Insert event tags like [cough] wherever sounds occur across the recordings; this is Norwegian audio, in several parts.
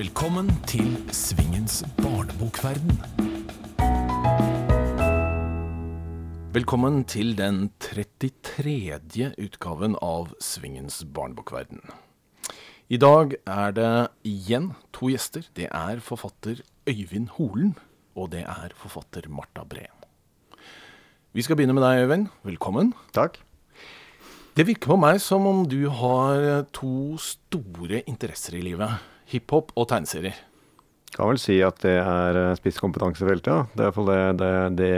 Velkommen til Svingens barnebokverden. Velkommen til den 33. utgaven av Svingens barnebokverden. I dag er det igjen to gjester. Det er forfatter Øyvind Holen, og det er forfatter Marta Breen. Vi skal begynne med deg, Øyvind. Velkommen. Takk. Det virker på meg som om du har to store interesser i livet. Hiphop og tegneserier. Kan vel si at det er spisskompetansefeltet, ja. Det er det, det, det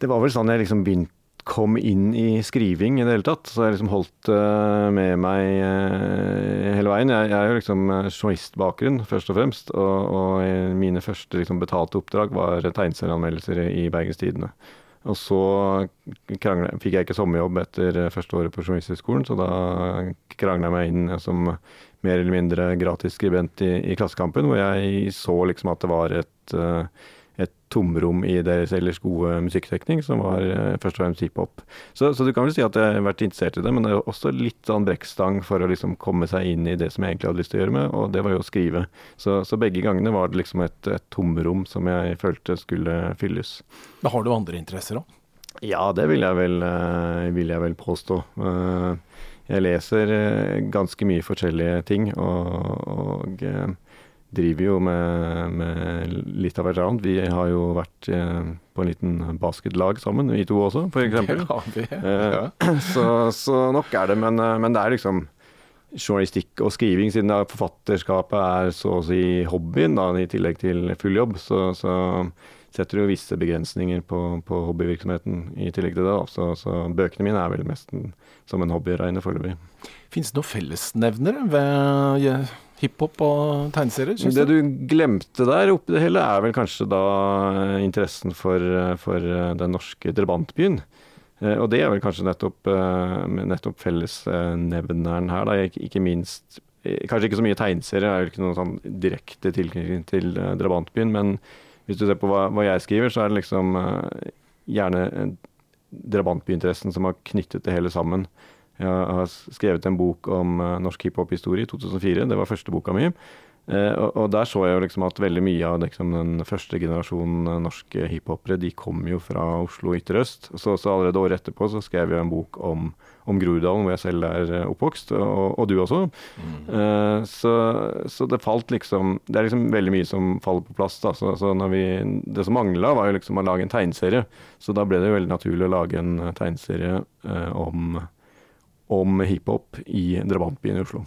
Det var vel sånn jeg liksom begynte kom inn i skriving i det hele tatt. Så jeg liksom holdt uh, med meg uh, hele veien. Jeg, jeg, er jo liksom journalistbakgrunn, først og fremst. Og, og mine første liksom, betalte oppdrag var tegneserieanmeldelser i Bergens Tidende. Og så kranglet, fikk jeg ikke sommerjobb etter første året på Journalisthøgskolen, så da krangla jeg meg inn som mer eller mindre gratis skribent i, i Klassekampen, hvor jeg så liksom at det var et uh, et tomrom i deres ellers gode musikkdekning, som var eh, først og fremst hiphop. Så, så du kan vel si at jeg har vært interessert i det, men det er også litt sånn brekkstang for å liksom komme seg inn i det som jeg egentlig hadde lyst til å gjøre med, og det var jo å skrive. Så, så begge gangene var det liksom et, et, tomrom som jeg følte skulle fylles. Men har du andre interesser òg? Ja, det vil jeg vel, eh, vil jeg vel påstå. Eh, jeg leser ganske mye forskjellige ting, og, og driver jo med, med, litt av hvert annet. Vi har jo vært eh, på en liten basketlag sammen, vi to også, f.eks. Ja, eh, [clears throat] så, så, nok er det, men, eh, men, det er liksom journalistikk og skriving, siden forfatterskapet er så å si hobbyen, da, i tillegg til full jobb. Så, så setter jo visse begrensninger på, på, hobbyvirksomheten i tillegg til det. Så, så bøkene mine er vel mest som en hobby regne foreløpig. Fins det noen fellesnevnere ved hiphop og tegneserier? Det du glemte der oppi det hele, er vel kanskje da interessen for, for den norske drabantbyen. Eh, og det er vel kanskje nettopp, eh, nettopp fellesnevneren her, da. Ikke minst eh, Kanskje ikke så mye tegneserier, er jo ikke noen sånn direkte tilknytning til drabantbyen, men hvis du ser på hva, hva jeg skriver, så er det liksom gjerne drabantbyinteressen som har knyttet det hele sammen. Jeg har skrevet en bok om uh, norsk hiphop-historie i 2004. Det var første boka mi. Uh, og, og, der så jeg jo liksom at veldig mye av liksom, den første generasjonen uh, norske hiphopere de kom jo fra Oslo ytre øst. Så, så, allerede året etterpå så skrev jeg en bok om, om Groruddalen, hvor jeg selv er oppvokst, og, og du også. Mm. Så, så, det falt liksom Det er liksom veldig mye som faller på plass. da, så, så vi, Det som mangla, var jo liksom å lage en tegneserie. Så da ble det jo veldig naturlig å lage en tegneserie om om hiphop i drabantbyen i Oslo.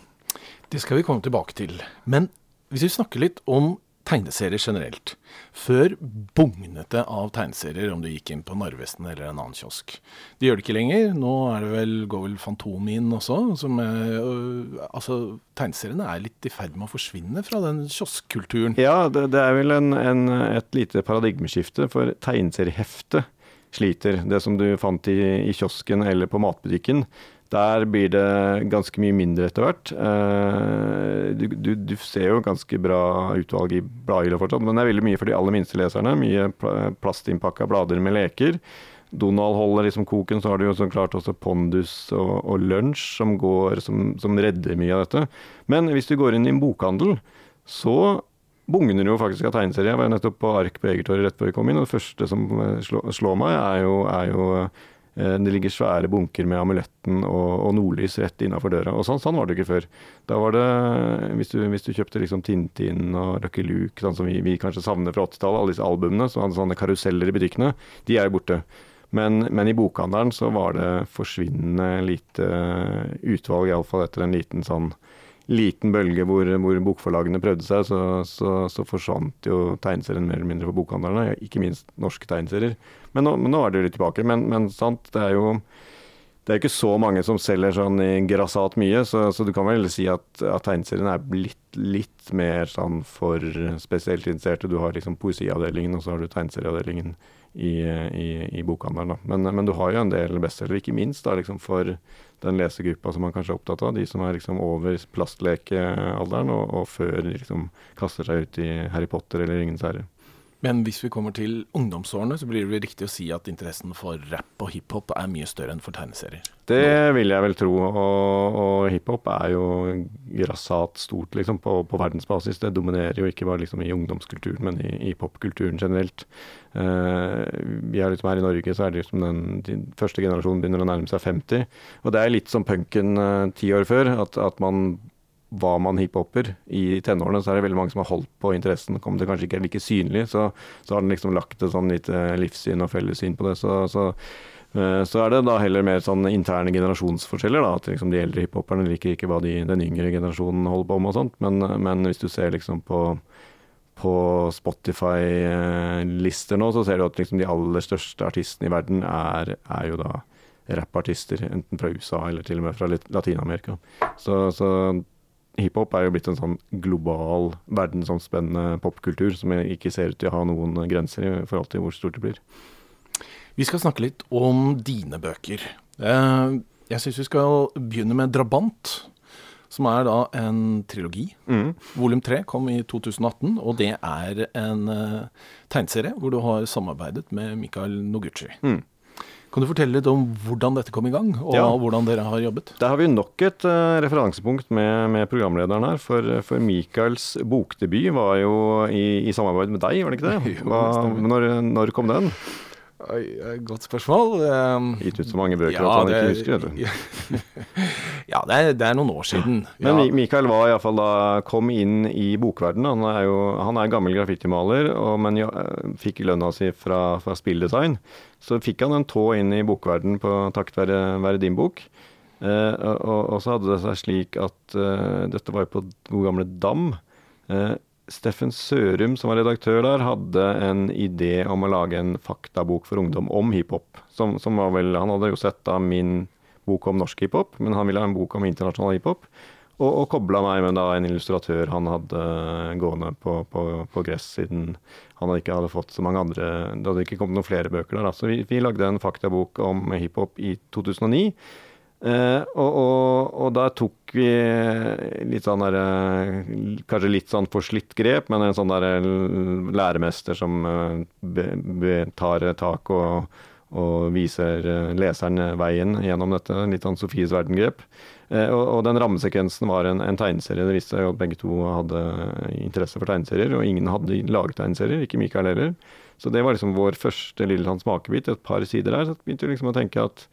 Det skal vi komme tilbake til. Men hvis vi snakker litt om tegneserier generelt. Før bugnet det av tegneserier om du gikk inn på Narvesen eller en annen kiosk. Det gjør det ikke lenger. Nå er det vel, går vel Fantom inn også. Er, øh, altså, tegneseriene er litt i ferd med å forsvinne fra den kioskkulturen. Ja, det, det er vel en, en, et lite paradigmeskifte. For tegneserieheftet sliter. Det som du fant i, i kiosken eller på matbutikken, der blir det ganske mye mindre etter hvert. Eh, du, du, du, ser jo ganske bra utvalg i bladhylla fortsatt, men det er veldig mye for de aller minste leserne. Mye plastinnpakka blader med leker. Donald holder liksom koken, så har du jo så klart også Pondus og, og Lunsj som, som, som, redder mye av dette. Men hvis du går inn i en bokhandel, så bugner jo faktisk av tegneserier. Jeg var nettopp på Ark på Egertorget rett før jeg kom inn, og det første som slår, meg, er jo, er jo det ligger svære bunker med amuletten og, og nordlys rett innafor døra. og sånn, sånn, var det ikke før. Da var det, Hvis du, hvis du kjøpte liksom Tintin og Lucky Luke, sånn som vi, vi kanskje savner fra 80-tallet, alle disse albumene, så hadde sånne karuseller i butikkene, de er jo borte. Men, men, i bokhandelen så var det forsvinnende lite utvalg, iallfall etter en liten sånn liten bølge hvor, hvor bokforlagene prøvde seg, så, så, så, forsvant jo tegneserien mer eller mindre for bokhandlerne. Ikke minst norske tegneserier. Men nå, men nå er det jo litt tilbake. Men, men sant, det er jo det er ikke så mange som selger sånn i grassat mye, så, så, du kan vel si at, at tegneserien er blitt litt mer sånn for spesielt interesserte. Du har liksom poesiavdelingen, og så har du tegneserieavdelingen i, i, i bokhandelen. Men, men, du har jo en del bestselgere, ikke minst da liksom for den lesegruppa som man kanskje er opptatt av. De som er liksom over plastlekealderen og, og før de liksom kaster seg ut i Harry Potter eller Ringenes herre. Men hvis vi kommer til ungdomsårene, så blir det riktig å si at interessen for rap og hiphop er mye større enn for tegneserier? Det vil jeg vel tro. Og, og hiphop er jo grassat stort liksom, på, på, verdensbasis. Det dominerer jo ikke bare liksom, i ungdomskulturen, men i, i popkulturen generelt. Uh, vi er liksom Her i Norge så er det liksom den, den første generasjonen begynner å nærme seg 50. Og det er litt som punken uh, ti år før. At, at man var man hiphoper i tenårene, så er det veldig mange som har holdt på interessen. Kom det kanskje ikke er like synlig, så, så har den liksom lagt et sånn lite livssyn og fellessyn på det. Så, så, eh, så, er det da heller mer sånn interne generasjonsforskjeller. da, At liksom de eldre hiphoperne liker ikke hva de, den yngre generasjonen holder på med og sånt. Men, men hvis du ser liksom på på Spotify-lister nå, så ser du at liksom de aller største artistene i verden er, er jo da rappartister, enten fra USA eller til og med fra Latin-Amerika. Så, så, hiphop er jo blitt en sånn global, verdensomspennende popkultur som ikke ser ut til å ha noen grenser i forhold til hvor stort det blir. Vi skal snakke litt om dine bøker. Eh, jeg syns vi skal begynne med 'Drabant', som er da en trilogi. Mm. Volum tre kom i 2018, og det er en uh, tegneserie hvor du har samarbeidet med Mikael Noguchi. Mm. Kan du fortelle litt om hvordan dette kom i gang, og ja. hvordan dere har jobbet? Der har vi nok et uh, referansepunkt med, med, programlederen her. For, for Michaels bokdebut var jo i, i, samarbeid med deg, var det ikke det? [laughs] Hva, når, når kom den? Godt spørsmål. Um, Gitt ut så mange bøker ja, at han ikke husker det. [laughs] ja, det er, det er, noen år siden. [laughs] Men. Mikael var iallfall da kom inn i bokverdenen. Han er jo han er gammel graffitimaler, men jo, eh, fikk lønna si fra, fra spilldesign. Så fikk han en tå inn i bokverdenen på takket være, være din bok. Eh, og, og, så hadde det seg slik at eh, dette var jo på god gamle Dam. Eh, Steffen Sørum, som var redaktør der, hadde en idé om å lage en faktabok for ungdom om hiphop. Som, som vel, han hadde jo sett da min bok om norsk hiphop, men han ville ha en bok om internasjonal hiphop. Og, og kobla meg med da en illustratør han hadde gående på, på, på, gress, siden han ikke hadde fått så mange andre Det hadde ikke kommet noen flere bøker der. Da. Så vi, vi lagde en faktabok om hiphop i 2009. Eh, og, og, og, da tok vi litt sånn der eh, Kanskje litt sånn forslitt grep, men en sånn der eh, læremester som be, be, tar tak og, og, viser leseren veien gjennom dette. Litt sånn Sofies verden-grep. Eh, og, den rammesekvensen var en, en tegneserie. Det viste seg at begge to hadde interesse for tegneserier, og ingen hadde laget tegneserier, ikke Mikael heller. Så det var liksom vår første lille sånn smakebit, et par sider der. Så begynte vi liksom å tenke at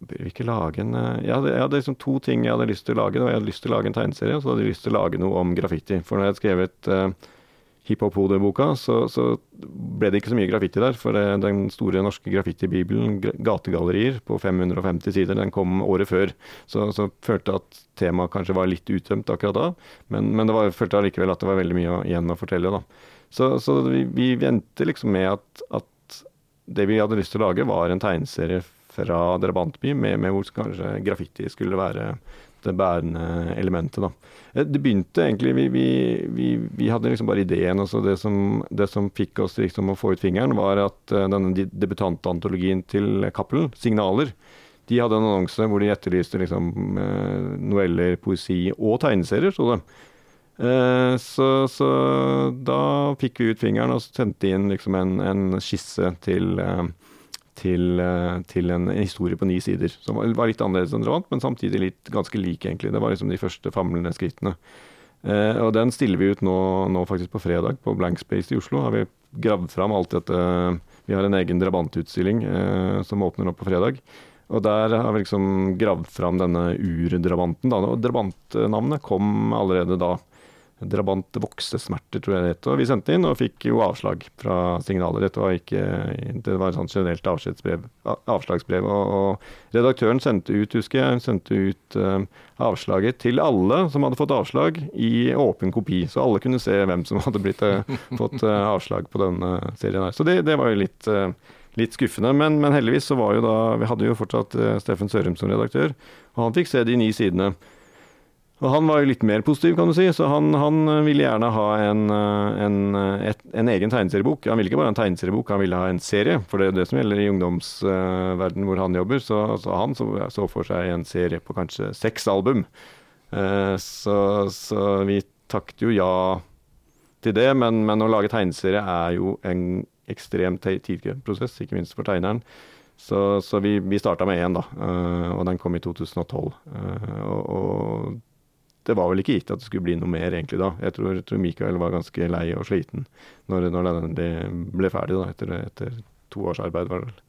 Bør vi ikke lage en eh, Jeg hadde, jeg hadde liksom to ting jeg hadde lyst til å lage. Jeg hadde lyst til å lage en tegneserie, og så hadde jeg lyst til å lage noe om graffiti. For når jeg hadde skrevet uh, hiphop-hode-boka, så, så, ble det ikke så mye graffiti der. For det, den store norske graffitibibelen, 'Gategallerier', på 550 sider, den kom året før. Så, så følte at temaet kanskje var litt uttømt akkurat da. Men, men det var, følte allikevel at det var veldig mye igjen å fortelle, da. Så, så vi, vi venter liksom med at, at det vi hadde lyst til å lage, var en tegneserie fra drabantby, med, med hvor kanskje graffiti skulle være det bærende elementet. da. Eh, det begynte egentlig Vi, vi, vi, vi hadde liksom bare ideen. altså Det som, det som fikk oss liksom å få ut fingeren, var at uh, denne debutantantologien til Cappelen, 'Signaler', de hadde en annonse hvor de etterlyste liksom, uh, noveller, poesi og tegneserier, sto det. Så, så, da fikk vi ut fingeren og sendte inn liksom en, en skisse til til, eh, til, en historie på ni sider. Som var litt annerledes enn Drabant, men samtidig litt ganske lik, egentlig. Det var liksom de første famlende skrittene. Eh, og den stiller vi ut nå, nå, faktisk på fredag, på Blank Space i Oslo. Har vi gravd fram alt dette Vi har en egen drabantutstilling eh, som åpner opp på fredag. Og der har vi liksom gravd fram denne urdrabanten. Da. Og drabantnavnet kom allerede da Drabant voksesmerter, tror jeg det het. Vi sendte inn og fikk jo avslag fra signalet. Dette var ikke Det var et sånt generelt avslagsbrev. Og, og, redaktøren sendte ut, husker jeg, sendte ut uh, avslaget til alle som hadde fått avslag, i åpen kopi. Så alle kunne se hvem som [laughs] hadde blitt, uh, fått uh, avslag på denne serien her. Så det, det var jo litt litt skuffende. Men, men, heldigvis så var jo da Vi hadde jo fortsatt Steffen Sørum som redaktør, og han fikk se de ni sidene. Og han var jo litt mer positiv, kan du si, så han, han ville gjerne ha en, eh, en, eh, et, en, egen tegneseriebok. Han ville ikke bare ha en tegneseriebok, han ville ha en serie. For det er det som gjelder i ungdomsverden hvor han jobber. Så, så han så, så, for seg en serie på kanskje seks album. Eh, så, så, vi takket jo ja til det, men, men, å lage tegneserie er jo en ekstremt tidkrevende prosess, ikke minst for tegneren. Så, så vi, vi starta med én, da, og den kom i 2012. Uh, og, og, det var vel ikke gitt at det skulle bli noe mer egentlig da. Jeg tror, tror Mikael var ganske lei og sliten når, når det ble ferdig da, etter, etter to års arbeid. var det vel.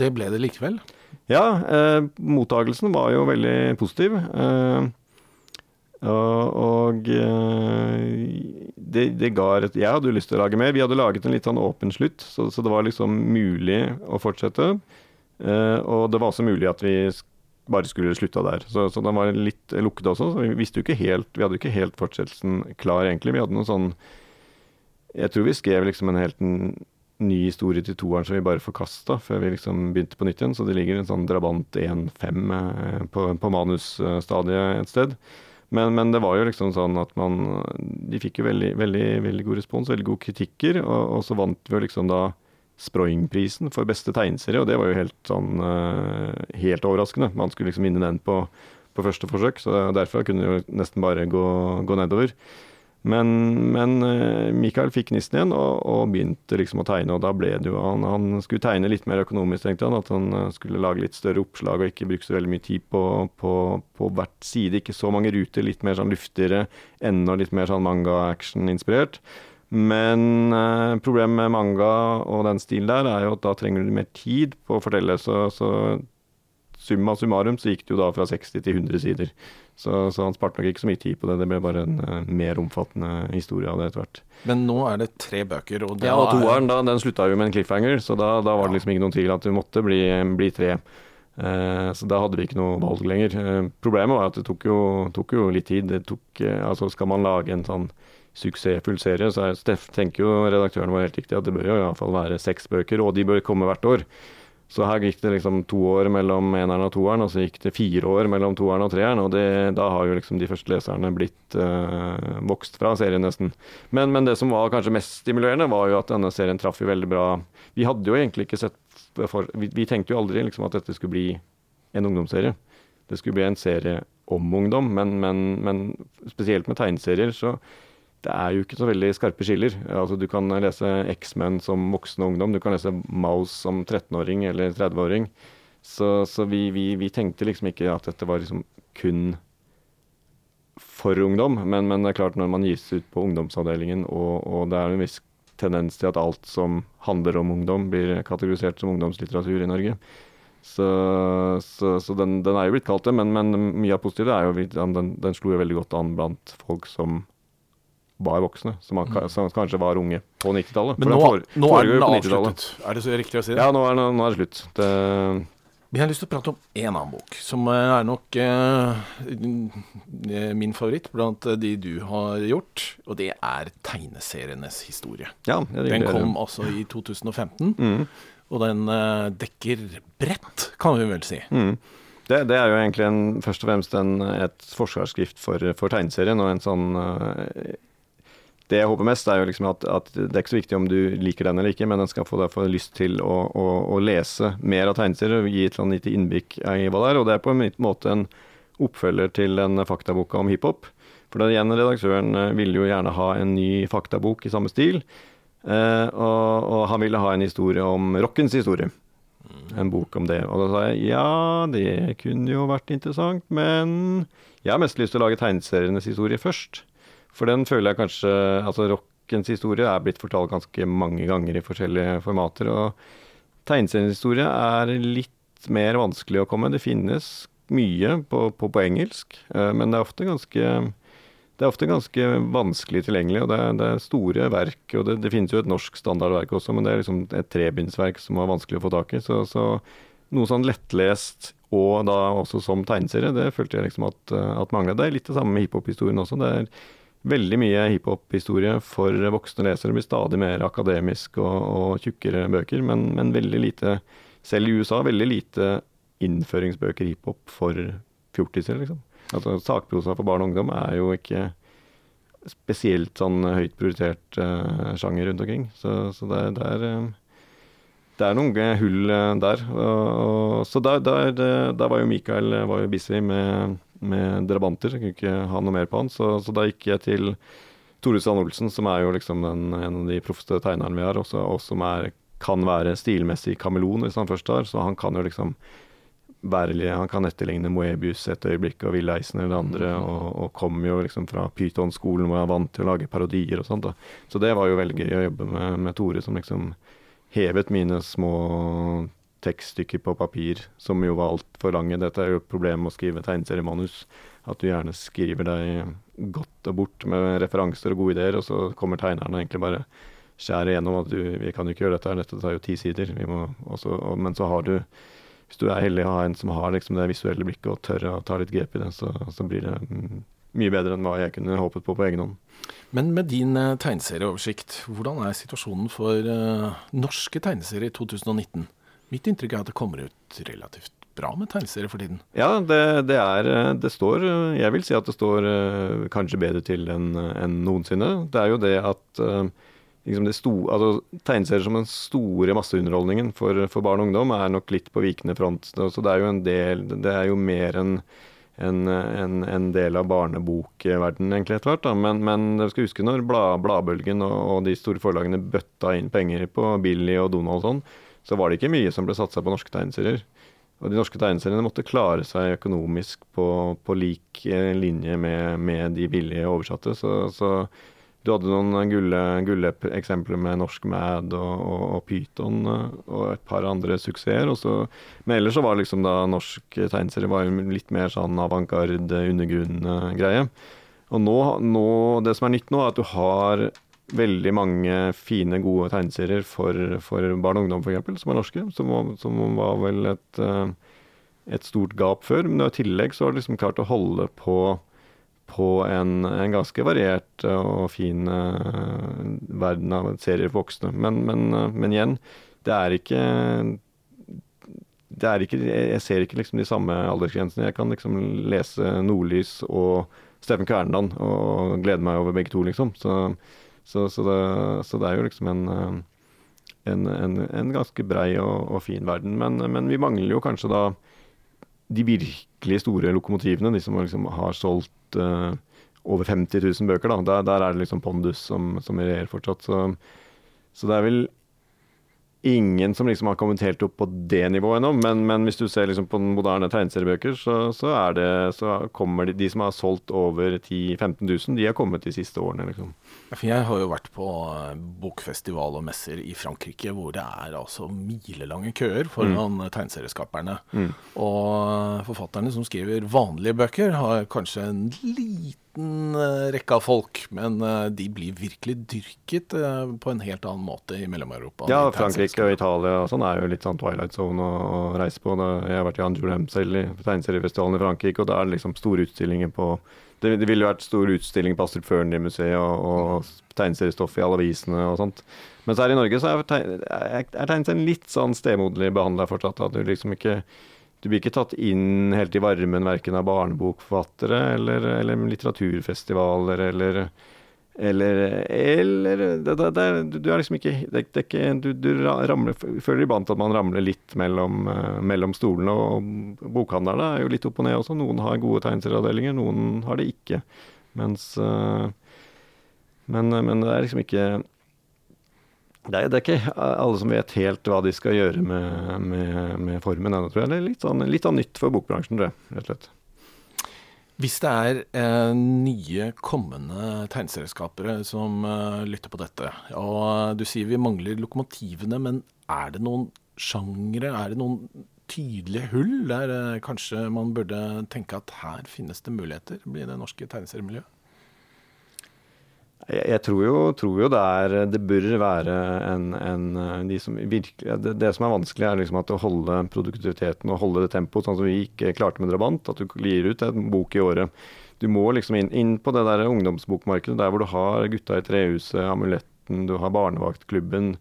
Det ble det likevel? Ja, eh, mottagelsen var jo veldig positiv. Eh, og eh, det, det, ga et Jeg hadde jo lyst til å lage mer. Vi hadde laget en litt sånn åpen slutt, så, så det var liksom mulig å fortsette. Uh, og det var også mulig at vi bare skulle slutta der. Så, så den var litt lukket også. Så vi visste jo ikke helt Vi hadde jo ikke helt fortsettelsen klar, egentlig. Vi hadde noe sånn Jeg tror vi skrev liksom en helt ny historie til toeren som vi bare forkasta før vi liksom begynte på nytt igjen. Så det ligger en sånn Drabant 1-5 på, på manusstadiet et sted. Men, men, det var jo liksom sånn at man De fikk jo veldig, veldig, veldig god respons, veldig gode kritikker, og, og så vant vi jo liksom da Sproing-prisen for beste tegneserie, og det var jo helt sånn uh, helt overraskende. Man skulle liksom vinne den på, på første forsøk, så derfor kunne det jo nesten bare gå, gå nedover. Men, men eh, Mikael fikk gnisten igjen og, og, begynte liksom å tegne. og da ble det jo, han, han, skulle tegne litt mer økonomisk, tenkte han. At han eh, skulle lage litt større oppslag og ikke bruke så veldig mye tid på, på, på hvert side. Ikke så mange ruter, litt mer sånn luftigere, enda litt mer sånn manga-action-inspirert. Men eh, problemet med manga og den stilen der er jo at da trenger du mer tid på å fortelle. Så, så summa summarum så gikk det jo da fra 60 til 100 sider. Så, så, han sparte nok ikke så mye tid på det. Det ble bare en uh, mer omfattende historie av det etter hvert. Men nå er det tre bøker, og Ja, og toeren da, den slutta jo med en cliffhanger, så da, da var det liksom ikke noen tvil at det måtte bli, bli tre. Uh, så da hadde vi ikke noe valg lenger. Uh, problemet var at det tok jo, tok jo litt tid. Det tok, altså Skal man lage en sånn suksessfull serie, så er, tenker jo redaktøren var helt riktig at det bør jo iallfall være seks bøker, og de bør komme hvert år. Så her gikk det liksom to år mellom eneren og toeren, og så gikk det fire år mellom toeren og treeren. Og det, da har jo liksom de første leserne blitt øh, vokst fra serien, nesten. Men, men, det som var kanskje mest stimulerende, var jo at denne serien traff jo veldig bra. Vi hadde jo egentlig ikke sett for Vi, vi tenkte jo aldri liksom at dette skulle bli en ungdomsserie. Det skulle bli en serie om ungdom, men, men, men spesielt med tegneserier så det er jo ikke så veldig skarpe skiller. Altså, du kan lese X-Men som voksen og ungdom, du kan lese Mouse som 13-åring eller 30-åring. Så, så vi, vi, vi, tenkte liksom ikke at dette var liksom kun for ungdom. Men, men, det er klart når man gis ut på ungdomsavdelingen, og, og, det er en viss tendens til at alt som handler om ungdom, blir kategorisert som ungdomslitteratur i Norge. Så, så, så den, den, er jo blitt kalt det, men, men mye av positivt er jo den, den slo jo veldig godt an blant folk som var voksne, som, man, mm. som kanskje var unge på 90-tallet. Men nå, for, nå er den avsluttet, er det så riktig å si det? Ja, nå er, nå er det slutt. Det vi har lyst til å prate om en annen bok, som er nok eh, min favoritt blant de du har gjort. Og det er tegneserienes historie. Ja, den kom altså i 2015, mm. og den eh, dekker bredt, kan vi vel si. Mm. Det, det, er jo egentlig en, først og fremst en, et forsvarsskrift for, for tegneserien, og en sånn uh, det jeg håper mest, er jo liksom at, at, det er ikke så viktig om du liker den eller ikke, men den skal få derfor lyst til å, å, å, lese mer av tegneserier og gi et eller annet lite innblikk i hva det er. Og det er på en måte en oppfølger til den faktaboka om hiphop. For den igjen, redaktøren eh, ville jo gjerne ha en ny faktabok i samme stil. Eh, og, og, han ville ha en historie om rockens historie. En bok om det. Og da sa jeg ja, det kunne jo vært interessant, men jeg har mest lyst til å lage tegneserienes historie først. For den føler jeg kanskje Altså rockens historie er blitt fortalt ganske mange ganger i forskjellige formater. Og tegneseriehistorie er litt mer vanskelig å komme. Det finnes mye på, på, på engelsk, eh, men det er ofte ganske det er ofte ganske vanskelig tilgjengelig, og det er, det er store verk. og det, det, finnes jo et norsk standardverk også, men det er liksom et trebindsverk som var vanskelig å få tak i. Så, så noe sånn lettlest og da også som tegneserie, det følte jeg liksom at, at mangla. Det er litt det samme med hiphop-historien også. Det er veldig mye hiphop-historie for voksne lesere. Det blir stadig mer akademisk og, og tjukkere bøker, men, men, veldig lite, selv i USA, veldig lite innføringsbøker hiphop for fjortiser, liksom. Altså Sakprosa for barn og ungdom er jo ikke spesielt sånn høyt prioritert uh, sjanger rundt omkring. Så, så det, det, er, det, er noen hull uh, der. Og, og, så der, var jo Mikael var jo busy med med drabanter. Jeg kunne ikke ha noe mer på han. Så, så da gikk jeg til Tore Strand Olsen, som er jo liksom den, en av de proffeste tegnerne vi har, også, og som er, kan være stilmessig kameleon hvis han først har. Så han kan jo liksom være, Han kan etterligne Moebius et øyeblikk og Ville Eisen eller andre, mm. og, og kommer jo liksom fra Python-skolen hvor han er vant til å lage parodier og sånt. da. Så det var jo veldig gøy å jobbe med, med Tore, som liksom hevet mine små tekststykker på papir, som jo var altfor lange. Dette er jo et problem med å skrive tegneseriemanus. At du gjerne skriver deg godt og bort med referanser og gode ideer, og så kommer tegnerne egentlig bare skjærer igjennom at du, vi kan jo ikke gjøre dette her, dette tar jo ti sider. Også, og, men så har du, hvis du er heldig å ha en som har liksom det visuelle blikket og tør å ta litt grep i det, så, så blir det mye bedre enn hva jeg kunne håpet på på egen hånd. Men med din uh, tegneserieoversikt, hvordan er situasjonen for uh, norske tegneserier i 2019? Mitt inntrykk er at det kommer ut relativt bra med tegneserier for tiden. Ja, det, det, er eh, Det står Jeg vil si at det står uh, kanskje bedre til enn en noensinne. Det er jo det at uh, liksom det sto, altså, Tegneserier som den store masseunderholdningen for, for, barn og ungdom er nok litt på vikende front. Så det er jo en del Det er jo mer enn en, en, en, del av barnebokverdenen egentlig etter hvert. Men, men dere skal huske når Bladbølgen og, og, de store forlagene bøtta inn penger på Billy og Donald og sånn, så var det ikke mye som ble satsa på norske tegneserier. Og de norske tegneseriene måtte klare seg økonomisk på, på lik eh, linje med, med, de billige oversatte. Så, så du hadde noen gulleksempler med Norsk Mad og, og, og, Python eh, og et par andre suksesser. Men ellers så var liksom da norsk tegneserie litt mer sånn avantgarde, undergrunn-greie. Og nå, nå, det som er nytt nå, er at du har veldig mange fine, gode tegneserier for, for barn og ungdom, f.eks., som er norske. Som, som, var vel et, eh, et stort gap før. Men i tillegg så har de liksom klart å holde på, på en, en, ganske variert og fin uh, verden av serier for voksne. Men, men, uh, men, igjen, det er ikke det er ikke, jeg ser ikke liksom de samme aldersgrensene. Jeg kan liksom lese Nordlys og Steffen Kverneland og glede meg over begge to, liksom. Så, så, så, det, så, det, er jo liksom en, eh, en, en, en ganske brei og, og, fin verden. Men, men, vi mangler jo kanskje da de virkelig store lokomotivene, de som liksom har solgt uh, over 50 000 bøker. da, Der, der er det liksom pondus som, som regjerer fortsatt. Så, så det er vel ingen som liksom har kommentert opp på det nivået ennå. Men, men, hvis du ser liksom på moderne tegneseriebøker, så, så, er det, så kommer de, de som har solgt over 10 000-15 000, de har kommet de siste årene. liksom. Jeg har jo vært på eh, bokfestival og messer i Frankrike hvor det er altså milelange køer foran mm. tegneserieskaperne. Mm. Og forfatterne som skriver vanlige bøker, har kanskje en liten liten eh, rekke av folk, men eh, de blir virkelig dyrket eh, på en helt annen måte i Mellom-Europa. Ja, Frankrike og Italia og sånn er jo litt sånn Twilight Zone å, å reise på. Jeg har vært i Anjouem selv, i tegneseriefestivalen i Frankrike, og da er det liksom store utstillinger på Det, det ville vært stor utstilling på Astrup Fearnley-museet og, og tegneseriestoff i alle avisene og sånt. Mens her i Norge så er, er tegneserien litt sånn stemoderlig behandla fortsatt. At du liksom ikke du blir ikke tatt inn helt i varmen verken av barnebokforfattere eller, eller litteraturfestivaler eller eller, eller det, det, det, Du er liksom ikke, ikke Du, du ramler, føler iblant at man ramler litt mellom, uh, mellom stolene. Og bokhandlerne er jo litt opp og ned også. Noen har gode tegneserieavdelinger, noen har det ikke. Mens uh, men, men, det er liksom ikke er, det er, ikke alle som vet helt hva de skal gjøre med, med, med formen ennå, tror jeg. Det er litt, sånn, litt av nytt for bokbransjen, det, rett og slett. Hvis det er eh, nye, kommende tegneserieskapere som eh, lytter på dette, og du sier vi mangler lokomotivene, men er det noen sjangre, er det noen tydelige hull der eh, kanskje man burde tenke at her finnes det muligheter i det norske tegneseriemiljøet? Jeg, tror, jo, tror, jo, det er Det bør være en, en de som virkelig, det, det, som er vanskelig, er liksom at å holde produktiviteten og holde det tempoet, sånn som vi ikke klarte med Drabant. At du gir ut en bok i året. Du må liksom inn, inn på det der ungdomsbokmarkedet, der hvor du har Gutta i trehuset, Amuletten, du har Barnevaktklubben.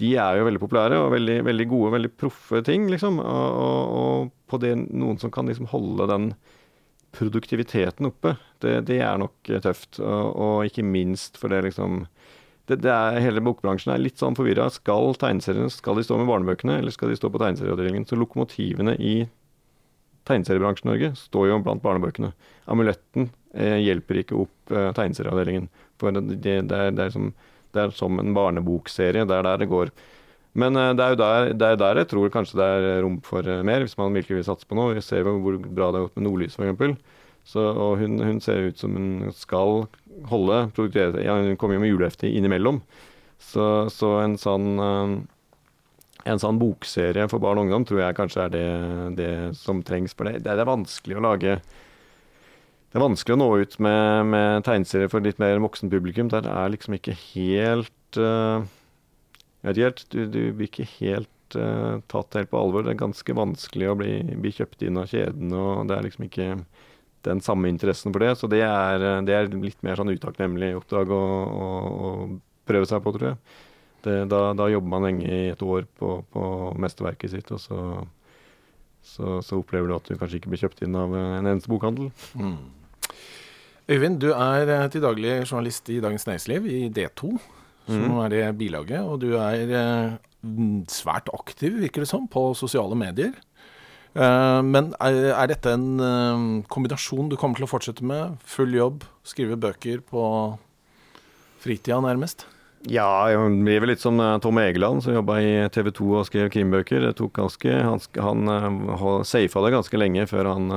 De er jo veldig populære og veldig, veldig gode, veldig proffe ting, liksom. Og, og, og på det noen som kan liksom holde den produktiviteten oppe, det, det er nok eh, tøft. Og, og, ikke minst for det liksom det, det er, Hele bokbransjen er litt sånn forvirra. Skal tegneseriene skal de stå med barnebøkene, eller skal de stå på tegneserieavdelingen? Så lokomotivene i tegneseriebransjen i Norge står jo blant barnebøkene. Amuletten eh, hjelper ikke opp eh, tegneserieavdelingen. For det, det, er, det, er som, det, er, som, en barnebokserie. Det er der det går. Men eh, det er jo der, det er der jeg tror kanskje det er rom for eh, mer, hvis man virkelig vil satse på noe. Vi ser jo hvor bra det har gått med Nordlys f.eks. Og hun, hun, ser ut som hun skal holde ja, Hun kommer jo med julehefte innimellom. Så, så en sånn eh, en sånn bokserie for barn og ungdom tror jeg kanskje er det, det som trengs. For det, det, er vanskelig å lage Det er vanskelig å nå ut med, med tegneserier for litt mer voksen publikum. Der er liksom ikke helt uh, helt Du, du blir ikke helt uh, tatt helt på alvor. Det er ganske vanskelig å bli, bli kjøpt inn av kjeden, og det er liksom ikke den samme interessen for det. Så det er, det er litt mer sånn utakknemlig oppdrag å, å, å prøve seg på, tror jeg. Det, da, da, jobber man lenge i et år på, på mesterverket sitt, og så, så, så, opplever du at du kanskje ikke blir kjøpt inn av en eneste bokhandel. Mm. Øyvind, du er eh, til daglig journalist i Dagens Næringsliv, i D2, som mm. er det bilaget. Og du er eh, svært aktiv, virker det som, på sosiale medier. Uh, men er, er, dette en uh, kombinasjon du kommer til å fortsette med? Full jobb, skrive bøker på fritida, nærmest? Ja, jeg blir vel litt som eh, Tom Egeland, som jobba i TV 2 og skrev krimbøker. Det tok ganske, Han, han safa det ganske lenge før han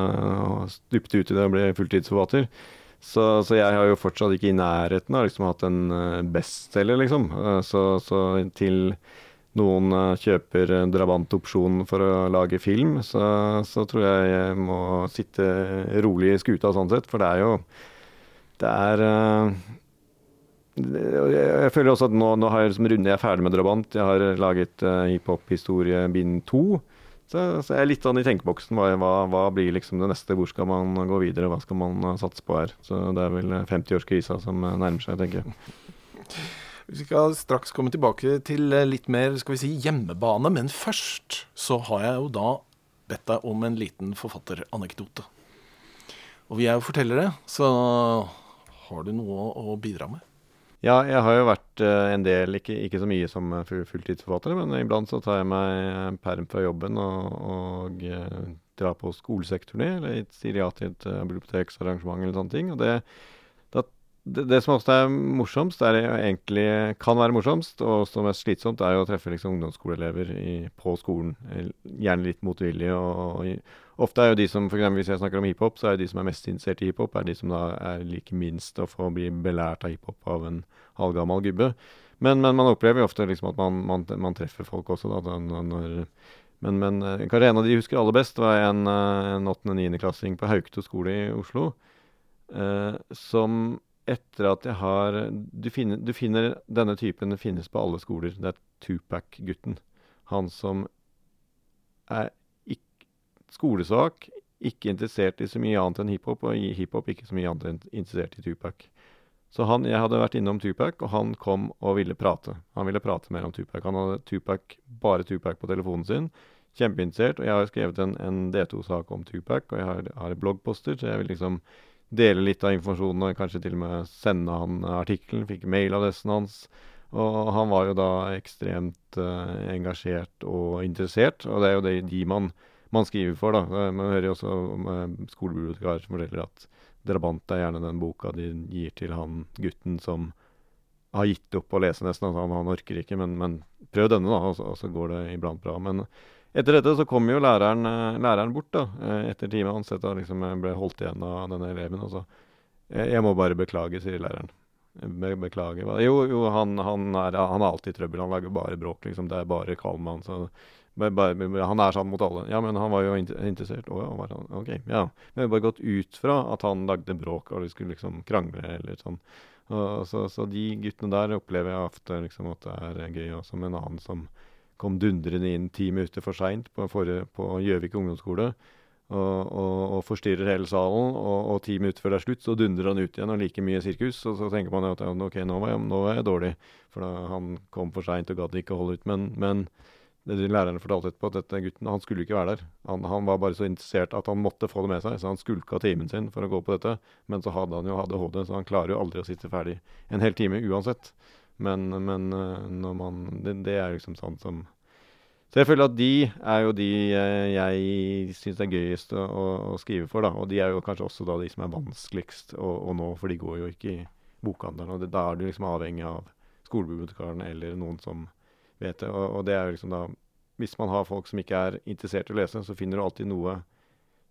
stupte ut i det og ble fulltidsforfatter. Så, så, jeg har jo fortsatt ikke i nærheten av liksom hatt en uh, bestselger, liksom. Uh, så, så, til noen uh, kjøper drabantopsjonen for å lage film, så, så, tror jeg jeg må sitte rolig i skuta sånn sett. For det er jo Det er jeg føler også at nå, nå har jeg liksom rundet jeg er ferdig med Drabant. Jeg har laget uh, hiphop-historie bind to. Så, jeg er litt sånn i tenkeboksen. Hva, hva, blir liksom det neste? Hvor skal man gå videre? Hva skal man uh, satse på her? Så det er vel 50-årskrisa som uh, nærmer seg, tenker jeg. [laughs] Vi skal straks komme tilbake til litt mer skal vi si, hjemmebane, men først så har jeg jo da bedt deg om en liten forfatteranekdote. Og vi er jo fortellere, så har du noe å bidra med? Ja, jeg har jo vært uh, en del, ikke, ikke, så mye som fulltidsforfatter, men iblant så tar jeg meg perm fra jobben og, og drar på skolesektorturné, eller sier ja til et biblioteksarrangement eller sånne ting. Og det, det, det, det, som ofte er morsomst, er egentlig kan være morsomst, og som er slitsomt, er jo å treffe liksom, ungdomsskoleelever i, på skolen. Gjerne litt motvillig Og, og, Ofte er jo de som, for eksempel Hvis jeg snakker om hiphop, så er de som er mest interessert i hiphop, er de som da er like minst å få bli belært av hiphop av en halvgammal gubbe. Men, men, man opplever jo ofte liksom at man, man, man, treffer folk også. Da, når, men, men eh, kanskje en av de husker aller best, var en, eh, en 8.-9.-klassing på Haukto skole i Oslo. Eh, som etter at jeg har du finner, du finner, Denne typen finnes på alle skoler. Det er Tupac-gutten. Han som er skolesak, ikke interessert i så mye annet enn hiphop, og hiphop ikke så mye annet enn interessert i Tupac. Så han, jeg hadde vært innom Tupac, og han kom og ville prate. Han ville prate mer om Tupac. Han hadde Tupac, bare Tupac på telefonen sin. Kjempeinteressert. Og jeg har skrevet en, en D2-sak om Tupac, og jeg har, har bloggposter, så jeg vil liksom dele litt av informasjonen og kanskje til og med sende han artikkelen. Fikk mailadressen hans. Og han var jo da ekstremt uh, engasjert og interessert, og det er jo det de man man skriver for. da. Man hører jo også om eh, skolebibliotekarer som forteller at Drabant er gjerne den boka de gir til han gutten som har gitt opp å lese nesten. Altså, han, orker ikke, men, men, prøv denne, da, og så, og så, går det iblant bra. Men etter dette så kom jo læreren, eh, læreren bort da, eh, etter timen hans da liksom ble holdt igjen av denne eleven. og så jeg, må bare beklage, sier læreren. Be beklager. Jo, jo han, han, er, han er, alltid trøbbel. Han lager bare bråk, liksom. Det er bare Kalman. Han er sånn mot alle. Ja, men han var jo interessert. Å ja, han, ok, ja. Vi har bare gått ut fra at han lagde bråk, og de skulle liksom krangle eller sånn. Og, så, så, de guttene der opplever jeg ofte liksom at det er gøy. Også med en annen som kom dundrende inn ti minutter for seint på Gjøvik ungdomsskole. Og, og, og, forstyrrer hele salen, og, og, ti minutter før det er slutt, så dundrer han ut igjen og like mye sirkus. Og så tenker man at ok, nå var jeg, nå var jeg dårlig, for da, han kom for seint og gadd ikke å holde ut. Men, men det læreren fortalte etterpå, at dette gutten han skulle ikke være der. Han, han, var bare så interessert at han måtte få det med seg, så han skulka timen sin for å gå på dette. Men så hadde han jo ADHD, så han klarer jo aldri å sitte ferdig en hel time uansett. Men, men eh, når man det, det, er liksom sånn som Så jeg føler at de er jo de eh, jeg syns er gøyest å, å, skrive for, da. Og de er jo kanskje også da de som er vanskeligst å, å nå, for de går jo ikke i bokhandelen. Og det, da er du liksom avhengig av skolebibliotekaren eller noen som vet det. Og, og det er jo liksom da Hvis man har folk som ikke er interessert i å lese, så finner du alltid noe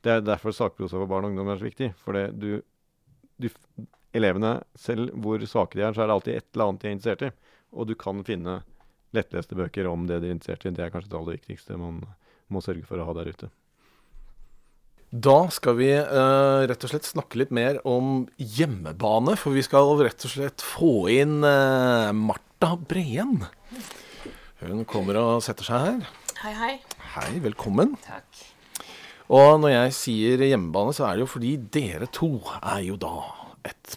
Det er derfor sakprosa for barn og ungdom er så viktig. For det, du, du, elevene, selv hvor svake de er, så er det alltid et eller annet de er interessert i. Og du kan finne lettleste bøker om det de er interessert i. Det er kanskje det aller viktigste man må sørge for å ha der ute. Da skal vi uh, rett og slett snakke litt mer om hjemmebane. For vi skal rett og slett få inn uh, Marta Breen. Hun kommer og setter seg her. Hei, hei. Hei, velkommen. Takk. Og når jeg sier hjemmebane, så er det jo fordi dere to er jo da et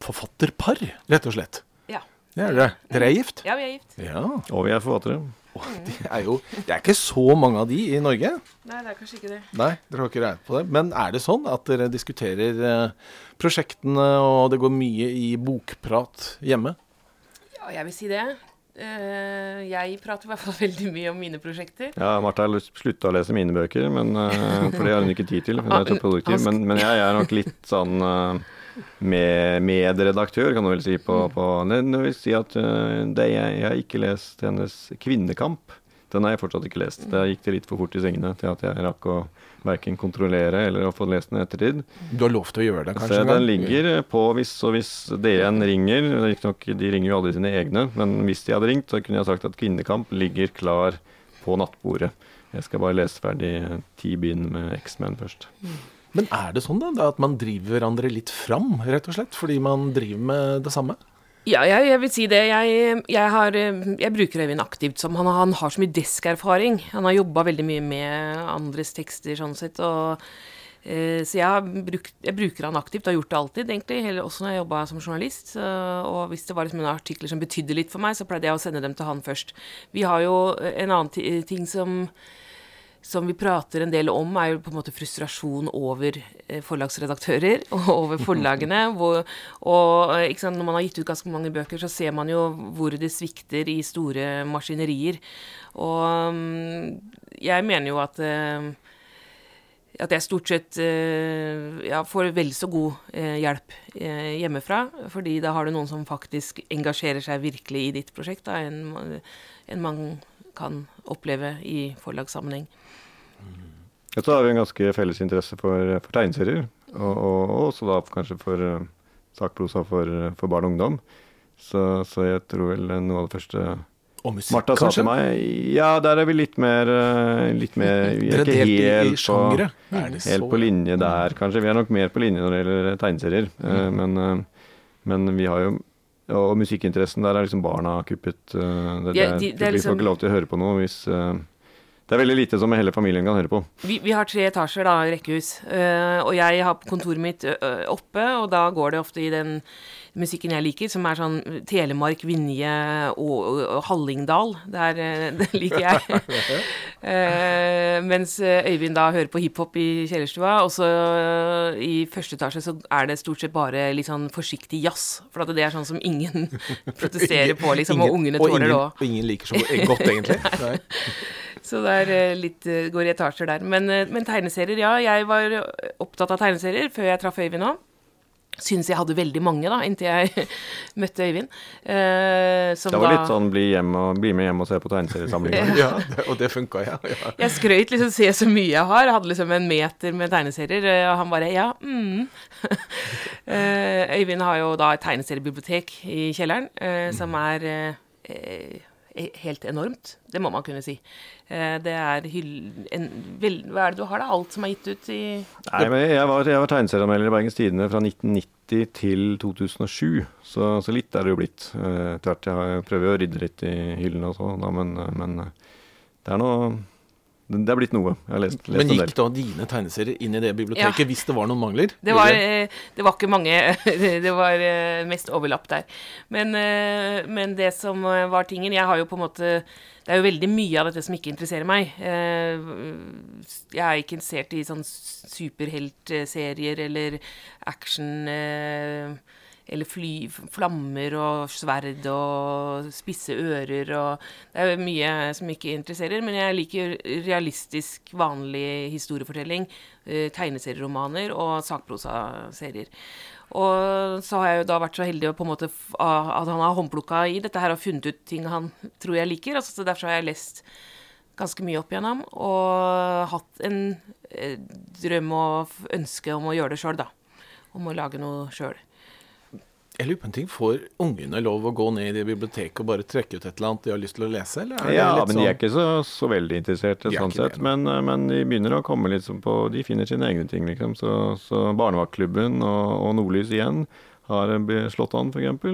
forfatterpar, rett og slett. Ja. Det er dere. Dere er gift? Ja, vi er gift. Ja. Og vi er forfattere. Og det er jo Det er ikke så mange av de i Norge. Nei, det er kanskje ikke det. Nei, dere har ikke regnet på det. Men er det sånn at dere diskuterer eh, prosjektene, og det går mye i bokprat hjemme? Ja, jeg vil si det. Eh, jeg prater i hvert fall [laughs] veldig mye om mine prosjekter. Ja, Martha har slutta å lese mine bøker, men, uh, for det har hun ikke tid til. Hun er så produktiv. Men, men jeg er nok litt sånn uh, med, medredaktør, kan du vel si. på, på det, vil si at det, jeg, jeg, har ikke lest hennes 'Kvinnekamp'. Den har jeg fortsatt ikke lest. Der gikk det litt for fort i sengene til at jeg rakk å verken kontrollere eller å få lest den i ettertid. Du har lov til å gjøre det, kanskje? Så den ligger på hvis og hvis DN ringer. Nok, de ringer jo aldri sine egne, men hvis de hadde ringt, så kunne jeg sagt at 'Kvinnekamp' ligger klar på nattbordet. Jeg skal bare lese ferdig ti bind med X-Men først. Men er det sånn da, at man driver hverandre litt fram, rett og slett? Fordi man driver med det samme? Ja, jeg, jeg vil si det. Jeg, jeg, har, jeg bruker Øyvind aktivt han, han, har så mye deskerfaring. Han har jobba veldig mye med andres tekster sånn sett. og eh, så jeg, brukt, jeg, bruker han aktivt, har gjort det alltid, egentlig, Hele, også når jeg jobba som journalist. og hvis det var liksom en artikler som betydde litt for meg, så pleide jeg å sende dem til han først. Vi har jo en annen ting som som vi prater en del om, er jo på en måte frustrasjon over eh, forlagsredaktører [laughs] og over forlagene. Hvor, og eh, sant, når man har gitt ut ganske mange bøker, så ser man jo hvor det svikter i store maskinerier. Og mm, jeg mener jo at eh, at jeg stort sett ja, får vel så god hjelp hjemmefra. fordi da har du noen som faktisk engasjerer seg virkelig i ditt prosjekt, da, enn en man kan oppleve i forlagssammenheng. Ja, så har vi en ganske felles interesse for, for tegneserier, og, og, også da kanskje for uh, sakprosa for, for, barn og ungdom. Så, så, jeg tror vel noe av det første og musikk, Martha sa til meg Ja, der er vi litt mer, eh, litt mer [laughs] Vi er ikke helt, på, helt på linje der, kanskje. Vi er nok mer på linje når det gjelder tegneserier. Mm. Men, men vi har jo og musikkinteressen der er liksom barna kuppet. Uh, det, ja, de, det vi får liksom, ikke lov til å høre på noe hvis uh, det er veldig lite som hele familien kan høre på. Vi, vi har tre etasjer, da, rekkehus. Uh, og jeg har kontoret mitt oppe, og da går det ofte i den musikken jeg liker, som er sånn Telemark, Vinje og, og, Hallingdal. Der, uh, [laughs] det liker jeg. [laughs] mens Øyvind da hører på hiphop i kjellerstua. Og så i første etasje så er det stort sett bare litt sånn forsiktig jazz. For det er sånn som ingen [laughs] protesterer på, liksom, ingen, og ungene tåler det òg. Og ingen liker så godt, egentlig. Nei. Så det er eh, litt, eh, går i etasjer der. Men, eh, men, tegneserier, ja. Jeg var opptatt av tegneserier før jeg traff Øyvind òg. Syns jeg hadde veldig mange, da, inntil jeg [laughs] møtte Øyvind. Eh, det var da, litt sånn bli, hjem og, bli, med hjem og se på tegneseriesamlinga. [laughs] ja, og det funka, ja. ja. [laughs] Jeg skrøt liksom se så mye jeg har. Jeg hadde liksom en meter med tegneserier, og han bare ja, mm. Øyvind har jo da et tegneseriebibliotek i kjelleren, eh, som mm. er eh, helt enormt. Det må man kunne si. Eh, det er en, vel, Hva er det du har, da? Alt som er gitt ut i Nei, men Jeg var, jeg var tegneserieanmelder i Bergens Tidende fra 1990 til 2007, så, så litt er det jo blitt. Uh, tvert, jeg prøver jo å rydde litt i hyllene og sånn, men, men det er noe det er blitt noe. Jeg har lest, lest Men gikk da dine tegneserier inn i det biblioteket ja. hvis det var noen mangler? Det var, eh, det var ikke mange. [laughs] Det var eh, mest overlapp der. Men, eh, men, det som var tingen Jeg har jo på en måte Det er jo veldig mye av dette som ikke interesserer meg. Jeg er ikke interessert i sånn superheltserier eller action eller fly, flammer og sverd og spisse ører og Det er mye som ikke interesserer, men jeg liker realistisk, vanlig historiefortelling, eh, tegneserieromaner og sakprosaserier. Og så har jeg jo da vært så heldig måte at han har håndplukka i dette her og funnet ut ting han tror jeg liker. Altså, så derfor har jeg lest ganske mye opp igjennom og hatt en eh, drøm og ønske om å gjøre det sjøl, da. Om å lage noe sjøl. Jeg lurer på en ting, Får ungene lov å gå ned i biblioteket og bare trekke ut et eller annet de har lyst til å lese? ja, men de er sånn- ikke så, så veldig interesserte sånn sett. Men, eh, men, de begynner å komme litt sånn på De finner sine egne ting, liksom. Så, så Barnevaktklubben og, og, Nordlys igjen har slått an, f.eks.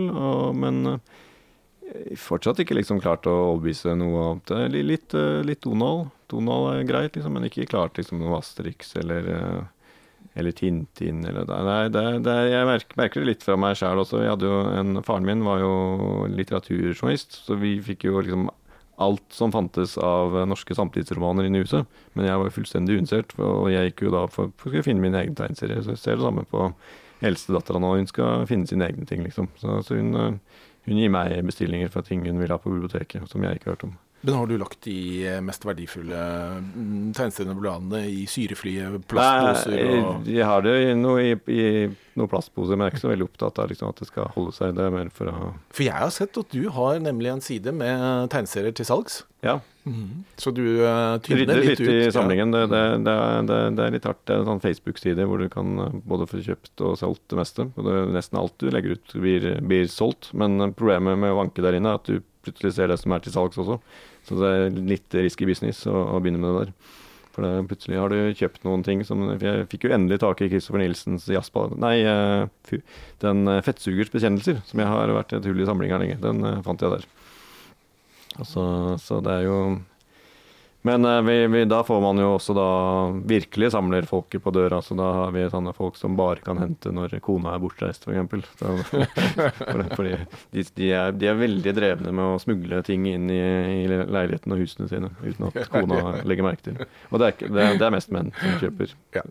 Men eh, fortsatt ikke liksom klart å overbevise noe annet. Litt, litt Donald. Donald er greit, liksom, men ikke klart liksom noe Asterix eller eller Tintin eller Nei, det, det, jeg merker, merker, det litt fra meg sjæl også. En, faren min var jo litteraturjournalist, så vi fikk jo liksom alt som fantes av norske samtidsromaner inne i huset. Men jeg var fullstendig uinteressert, og jeg gikk jo da for, for å finne min egen tegneserie. Så jeg ser det samme på eldstedattera nå. Hun skal finne sine egne ting, liksom. Så, så hun, hun, gir meg bestillinger fra ting hun vil ha på biblioteket, som jeg ikke har hørt om. Men har du lagt de eh, mest verdifulle mm, tegnestedene i syrefrie plastposer? Og... Jeg har det i noe, i, i noen plastposer, men jeg er ikke så veldig opptatt av liksom, at det skal holde seg. Det er mer for å For jeg har sett at du har nemlig en side med tegneserier til salgs. Ja. Mm. Så du uh, tynner litt, litt ut? i samlingen. Det, det, det, det, er litt hardt. Det er en sånn Facebook-side hvor du kan eh, både få kjøpt og solgt det meste. Og nesten alt du legger ut, blir, blir solgt. Men problemet med å vanke der inne er at du plutselig ser det som er til salgs også. Så det er litt risky business å, å begynne med det der. For det, plutselig har du kjøpt noen ting som Jeg fikk jo endelig tak i Christopher Nilsens jazzball Nei, uh, den uh, Fettsugers bekjennelser, som jeg har vært et hull i samlinga lenge. Den uh, fant jeg der. Altså, så det er jo men eh, vi, vi, da får man jo også da virkelig samler folket på døra. Så da har vi sånne folk som bare kan hente når kona er bortreist, f.eks. For [laughs] fordi de, de, er, de, er, veldig drevne med å smugle ting inn i, i leiligheten og husene sine uten at kona legger merke til. Og det er, det er, det er mest menn som kjøper. Ja.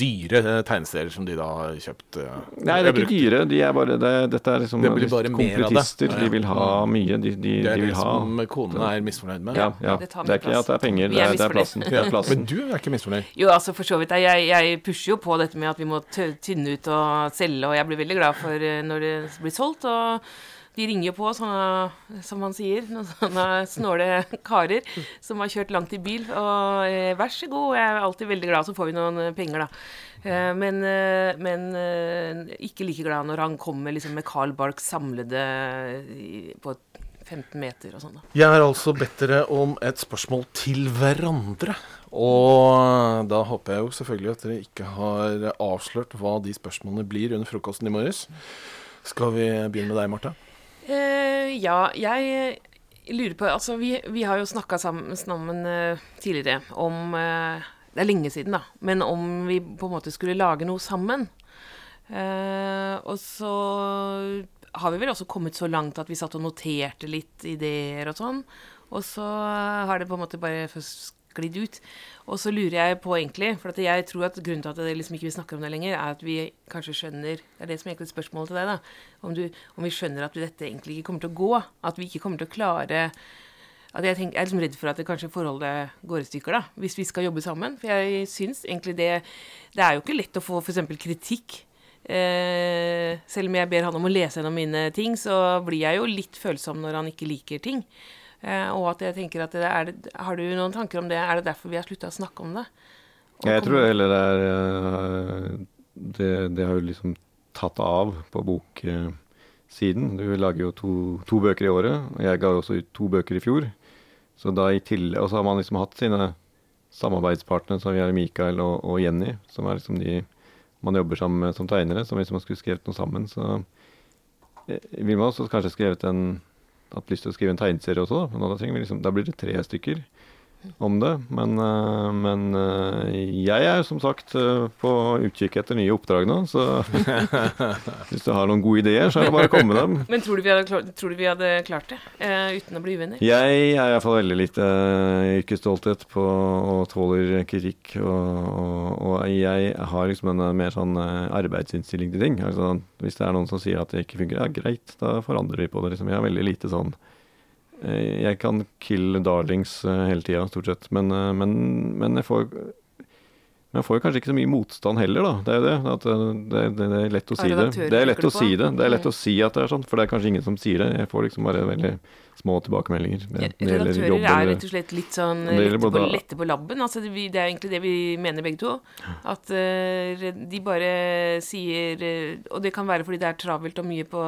Dyre eh, tegneserier som de da har kjøpt? Uh, Nei, det er ikke dyre. De er bare, det, dette er liksom det blir bare kompletister. De vil ha mye. De, de, det er de det som kona er misfornøyd med? Ja, ja. Det, er ikke at det er penger, det er, det er plassen. Det er plassen. Men du er ikke misfornøyd? Jo, altså for så vidt. Jeg, jeg, pusher jo på dette med at vi må tynne ut og selge, og jeg blir veldig glad for eh, når det blir solgt. og de ringer jo på, sånne, som man sier, noen [laughs] sånne snåle karer som har kjørt langt i bil. Og eh, vær så god, jeg er alltid veldig glad, så får vi noen eh, penger, da. Eh, men, eh, men eh, ikke like glad når han kommer liksom, med Carl Barks samlede på 15 meter og sånn. da. Jeg har altså bedt dere om et spørsmål til hverandre. Og da håper jeg jo selvfølgelig at dere ikke har avslørt hva de spørsmålene blir under frokosten i morges. Skal vi begynne med deg, Marte? Uh, ja, jeg lurer på Altså, vi, vi har jo snakka sammen, sammen uh, tidligere om uh, Det er lenge siden, da. Men om vi på en måte skulle lage noe sammen. og så har vi vel også kommet så langt at vi satt og noterte litt ideer og sånn. Og så har det på en måte bare sklidd ut. Og så lurer jeg på egentlig, for jeg tror at grunnen til at vi liksom ikke vi snakker om det lenger, er at vi kanskje skjønner Det er det som er egentlig spørsmålet til deg, da. Om, du, om vi skjønner at dette egentlig ikke kommer til å gå. At vi ikke kommer til å klare at jeg, tenker, jeg, er liksom redd for at det kanskje forholdet går i stykker, da, hvis vi skal jobbe sammen. For jeg syns egentlig det Det er jo ikke lett å få f.eks. kritikk Eh, selv om jeg ber han om å lese gjennom mine ting, så blir jeg jo litt følsom når han ikke liker ting. Eh, og at jeg tenker at det er, Har du noen tanker om det? Er det derfor vi har slutta å snakke om det? Og jeg tror heller det er eh, det, det, har jo liksom tatt av på boksiden. Du lager jo to, to, bøker i året. og Jeg ga også ut to bøker i fjor. Så da i tillegg, Og så har man liksom hatt sine samarbeidspartnere, som vi har Mikael og, og Jenny, som er liksom de man jobber som, som tegnere. Så hvis man skulle skrevet noe sammen, så eh, vil man også kanskje skrevet en hatt lyst til å skrive en tegneserie også, da. Men da, liksom, da blir det tre stykker. Om det. Men, eh, men eh, jeg er som sagt eh, på utkikk etter nye oppdrag nå, så [laughs] hvis du har noen gode ideer, så er det bare å komme med dem. Men tror du vi hadde, klart, tror du vi hadde klart det uh, uten å bli uvenner? Jeg er iallfall veldig lite yrkesstolthet på og tåler kritikk. Og, og, og jeg har liksom en mer sånn arbeidsinnstilling til ting. Altså, hvis det er noen som sier at det ikke fungerer, ja greit, da forandrer vi på det. Liksom. Jeg har veldig lite sånn jeg kan kill darlings eh, hele tida, stort sett. Men, eh, men, men jeg får men jeg får jo kanskje ikke så mye motstand heller, da. Det er jo det. At det, det, det er lett å si det. Det er lett å si det. Det er lett å si at det er sånn, for det er kanskje ingen som sier det. Jeg får liksom bare veldig små tilbakemeldinger. Det, ja, redaktører er rett og slett litt sånn lette på, lette på, labben. Altså, det, det, er egentlig det vi mener begge to. At uh, de bare sier uh, Og det kan være fordi det er travelt og mye på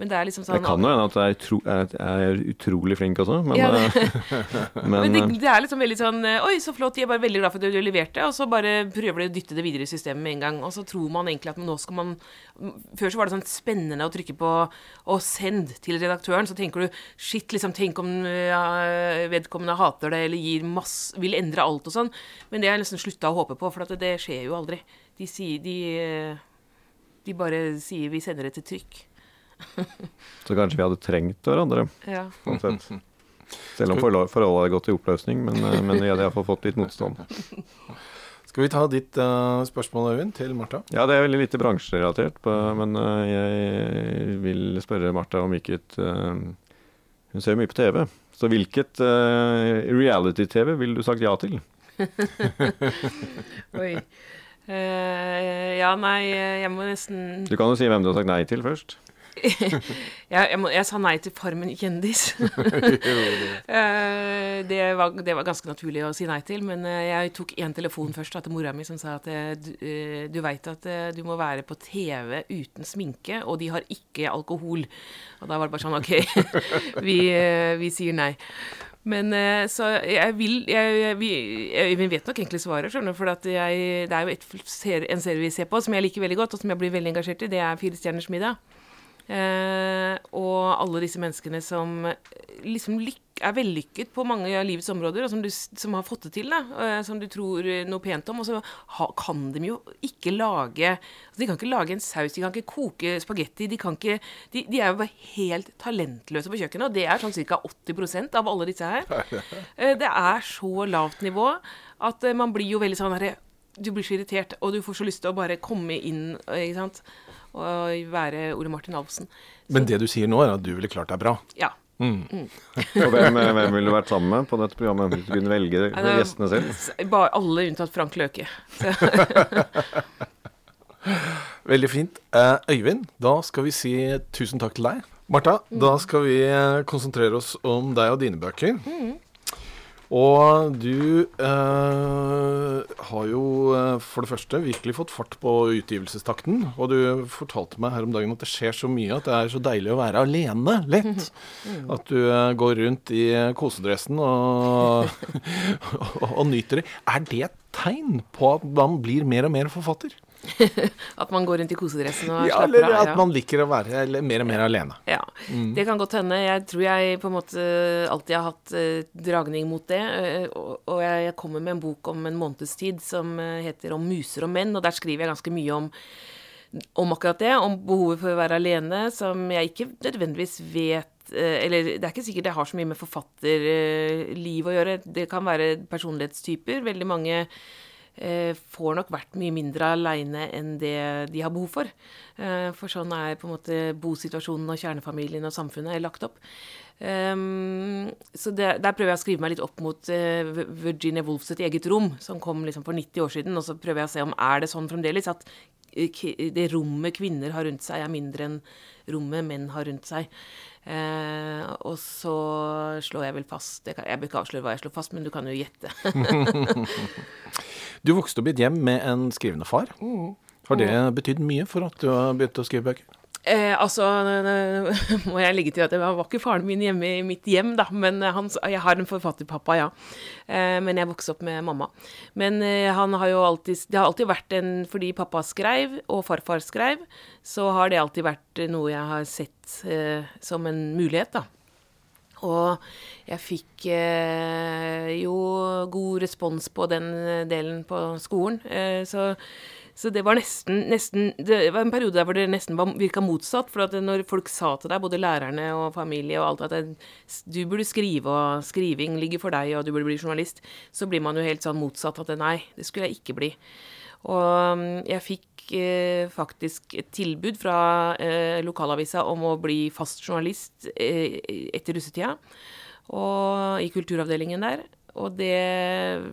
Men det er liksom sånn Det kan jo hende at jeg er, utro, er, utrolig flink også, men, ja, det, [laughs] [laughs] men, men det, er liksom veldig sånn Oi, så flott, de er bare veldig glad for at du leverte, og så bare prøver de å dytte det videre i systemet med en gang. Og så tror man egentlig at nå skal man Før så var det sånn spennende å trykke på og send til redaktøren, så tenker du shit, liksom, tenk om ja, vedkommende hater det eller gir masse, vil endre alt og sånn. Men det har jeg nesten slutta å håpe på, for det, det skjer jo aldri. De sier de, de bare sier vi sender det til trykk. [laughs] Så kanskje vi hadde trengt hverandre. Ja. [laughs] Selv om forholdet hadde gått i oppløsning, men, men vi hadde iallfall fått litt motstand. [laughs] Skal vi ta ditt uh, spørsmål, Øyvind, til Martha? Ja, det er veldig lite bransjerelatert, men uh, jeg vil spørre Martha om hvilket uh, Hun ser mye på TV. Så hvilket reality-TV ville du sagt ja til? [laughs] Oi. ja, nei, jeg må nesten Du kan jo si hvem du har sagt nei til først. [laughs] jeg, må, jeg, sa nei til Farmen kjendis. [laughs] Eh, det, var, det, var, ganske naturlig å si nei til, men eh, jeg tok én telefon først da, til mora mi som sa at eh, du, du veit at du må være på TV uten sminke, og de har ikke alkohol. Og da var det bare sånn OK, [laughs] vi, vi sier nei. Men så jeg vil jeg, jeg, jeg, vet nok egentlig svaret, skjønner du. For jeg, det er jo et, en serie vi ser på som jeg liker veldig godt, og som jeg blir veldig engasjert i. Det er Fire stjerners middag. Eh, og alle disse menneskene som liksom er vellykket på mange av livets områder, og som, du, som har fått det til, da, eh, som du tror noe pent om. Og så ha, kan de jo ikke lage altså De kan ikke lage en saus, de kan ikke koke spagetti. De, kan ikke, de, de er jo bare helt talentløse på kjøkkenet, og det er sånn ca. 80% av alle disse her. Eh, det er så lavt nivå at eh, man blir jo veldig sånn herre Du blir så irritert, og du får så lyst til å bare komme inn, ikke sant og være Ole Martin Alfsen. Men det du sier nå, er at du ville klart deg bra? Ja. Mm. Mm. [laughs] og hvem, hvem ville du vært sammen med på dette programmet? Du kunne velge ja, gjestene selv? Bare alle unntatt Frank Løke. [laughs] Veldig fint. Eh, Øyvind, da skal vi si tusen takk til deg. Marta, mm. da skal vi eh, konsentrere oss om deg og dine bøker. Mm. Og du eh, har jo eh, for det første virkelig fått fart på utgivelsestakten. Og du fortalte meg her om dagen at det skjer så mye at det er så deilig å være alene lett. At du eh, går rundt i kosedressen og, og, [laughs] og nyter det. Er det et tegn på at man blir mer og mer forfatter? [laughs] at man går rundt i kosedressen og ja, slapper av. Eller at man liker å være mer og mer alene. Ja, mm. det kan godt hende. Jeg tror jeg på en måte alltid har hatt uh, dragning mot det. Uh, og, jeg, jeg, kommer med en bok om en måneds tid som uh, heter 'Om muser og menn', og der skriver jeg ganske mye om om akkurat det, om behovet for å være alene, som jeg ikke nødvendigvis vet eller det er ikke sikkert det har så mye med forfatterliv å gjøre. Det kan være personlighetstyper. Veldig mange Eh, får nok vært mye mindre aleine enn det de har behov for. Eh, for sånn er på en måte bosituasjonen og kjernefamilien og samfunnet er lagt opp. Um, så det, der prøver jeg å skrive meg litt opp mot uh, Virginia Woolfs sitt eget rom, som kom liksom for 90 år siden. Og så prøver jeg å se om er det sånn fremdeles at det rommet kvinner har rundt seg, er mindre enn rommet menn har rundt seg. Uh, og så slår jeg vel fast Jeg, kan, jeg bør ikke avsløre hva jeg slår fast, men du kan jo gjette. [laughs] [laughs] Du vokste opp i et hjem med en skrivende far. Mm. Har det betydd mye for at du har begynt å skrive bøker? Eh, altså, [laughs] må jeg legge til at det var ikke faren min hjemme i mitt hjem, da. Men han, jeg har en forfatterpappa, ja. Eh, men jeg vokste opp med mamma. Men eh, han har jo alltid Det har alltid vært en Fordi pappa skrev, og farfar skrev, så har det alltid vært noe jeg har sett eh, som en mulighet, da. Og jeg fikk eh, jo god respons på den delen på skolen. Eh, så, så, det var nesten, nesten, Det var en periode der hvor det nesten virka motsatt. For at når folk sa til deg, både lærerne og familie og alt, at det, du burde skrive, og skriving ligger for deg, og du burde bli journalist, så blir man jo helt sånn motsatt. At nei, det skulle jeg ikke bli. Og mm, jeg fikk eh, faktisk et tilbud fra eh, lokalavisa om å bli fast journalist eh, etter russetida, og i kulturavdelingen der. Og det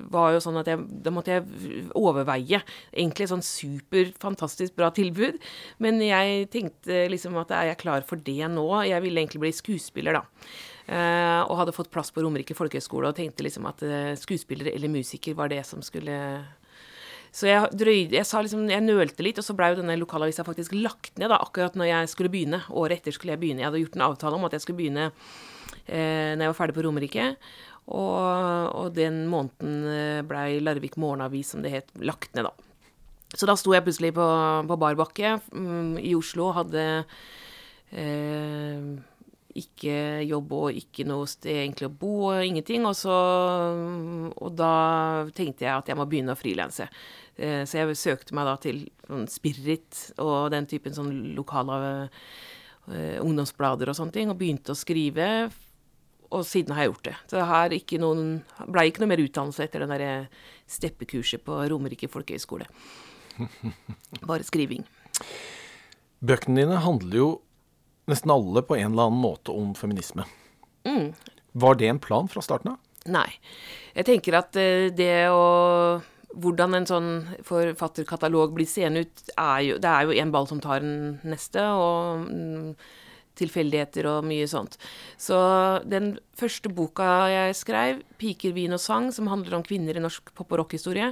var jo sånn at jeg, da måtte jeg overveie egentlig sånn superfantastisk bra tilbud. Men jeg tenkte liksom at er jeg klar for det nå? Jeg ville egentlig bli skuespiller, da. Eh, og hadde fått plass på Romerike folkehøgskole og tenkte liksom at uh, skuespiller eller musiker var det som skulle så jeg drøyde Jeg sa liksom, jeg nølte litt, og så blei jo denne lokalavisa faktisk lagt ned da, akkurat når jeg skulle begynne. Året etter skulle jeg begynne. Jeg hadde gjort en avtale om at jeg skulle begynne eh, når jeg var ferdig på Romerike. Og, og, den måneden eh, blei Larvik Morgenavis, som det het, lagt ned, da. Så da sto jeg plutselig på, på bar bakke mm, i Oslo og hadde eh, ikke jobb og ikke noe sted egentlig å bo og ingenting. Og, så, og da tenkte jeg at jeg må begynne å frilanse. Eh, så jeg søkte meg da til sånn Spirit og den typen sånn lokale uh, ungdomsblader og sånne ting, og begynte å skrive. Og siden har jeg gjort det. Så det har ikke noen, ble ikke noe mer utdannelse etter den derre steppekurset på Romerike folkehøgskole. [laughs] Bare skriving. Bøkene dine handler jo nesten alle på en eller annen måte om feminisme. Mm. Var det en plan fra starten av? Nei. Jeg tenker at eh, det å Hvordan en sånn forfatterkatalog blir seende ut, er jo Det er jo en ball som tar den neste, og mm, tilfeldigheter og mye sånt. Så den første boka jeg skrev, 'Piker, vin og sang', som handler om kvinner i norsk pop- og rockhistorie,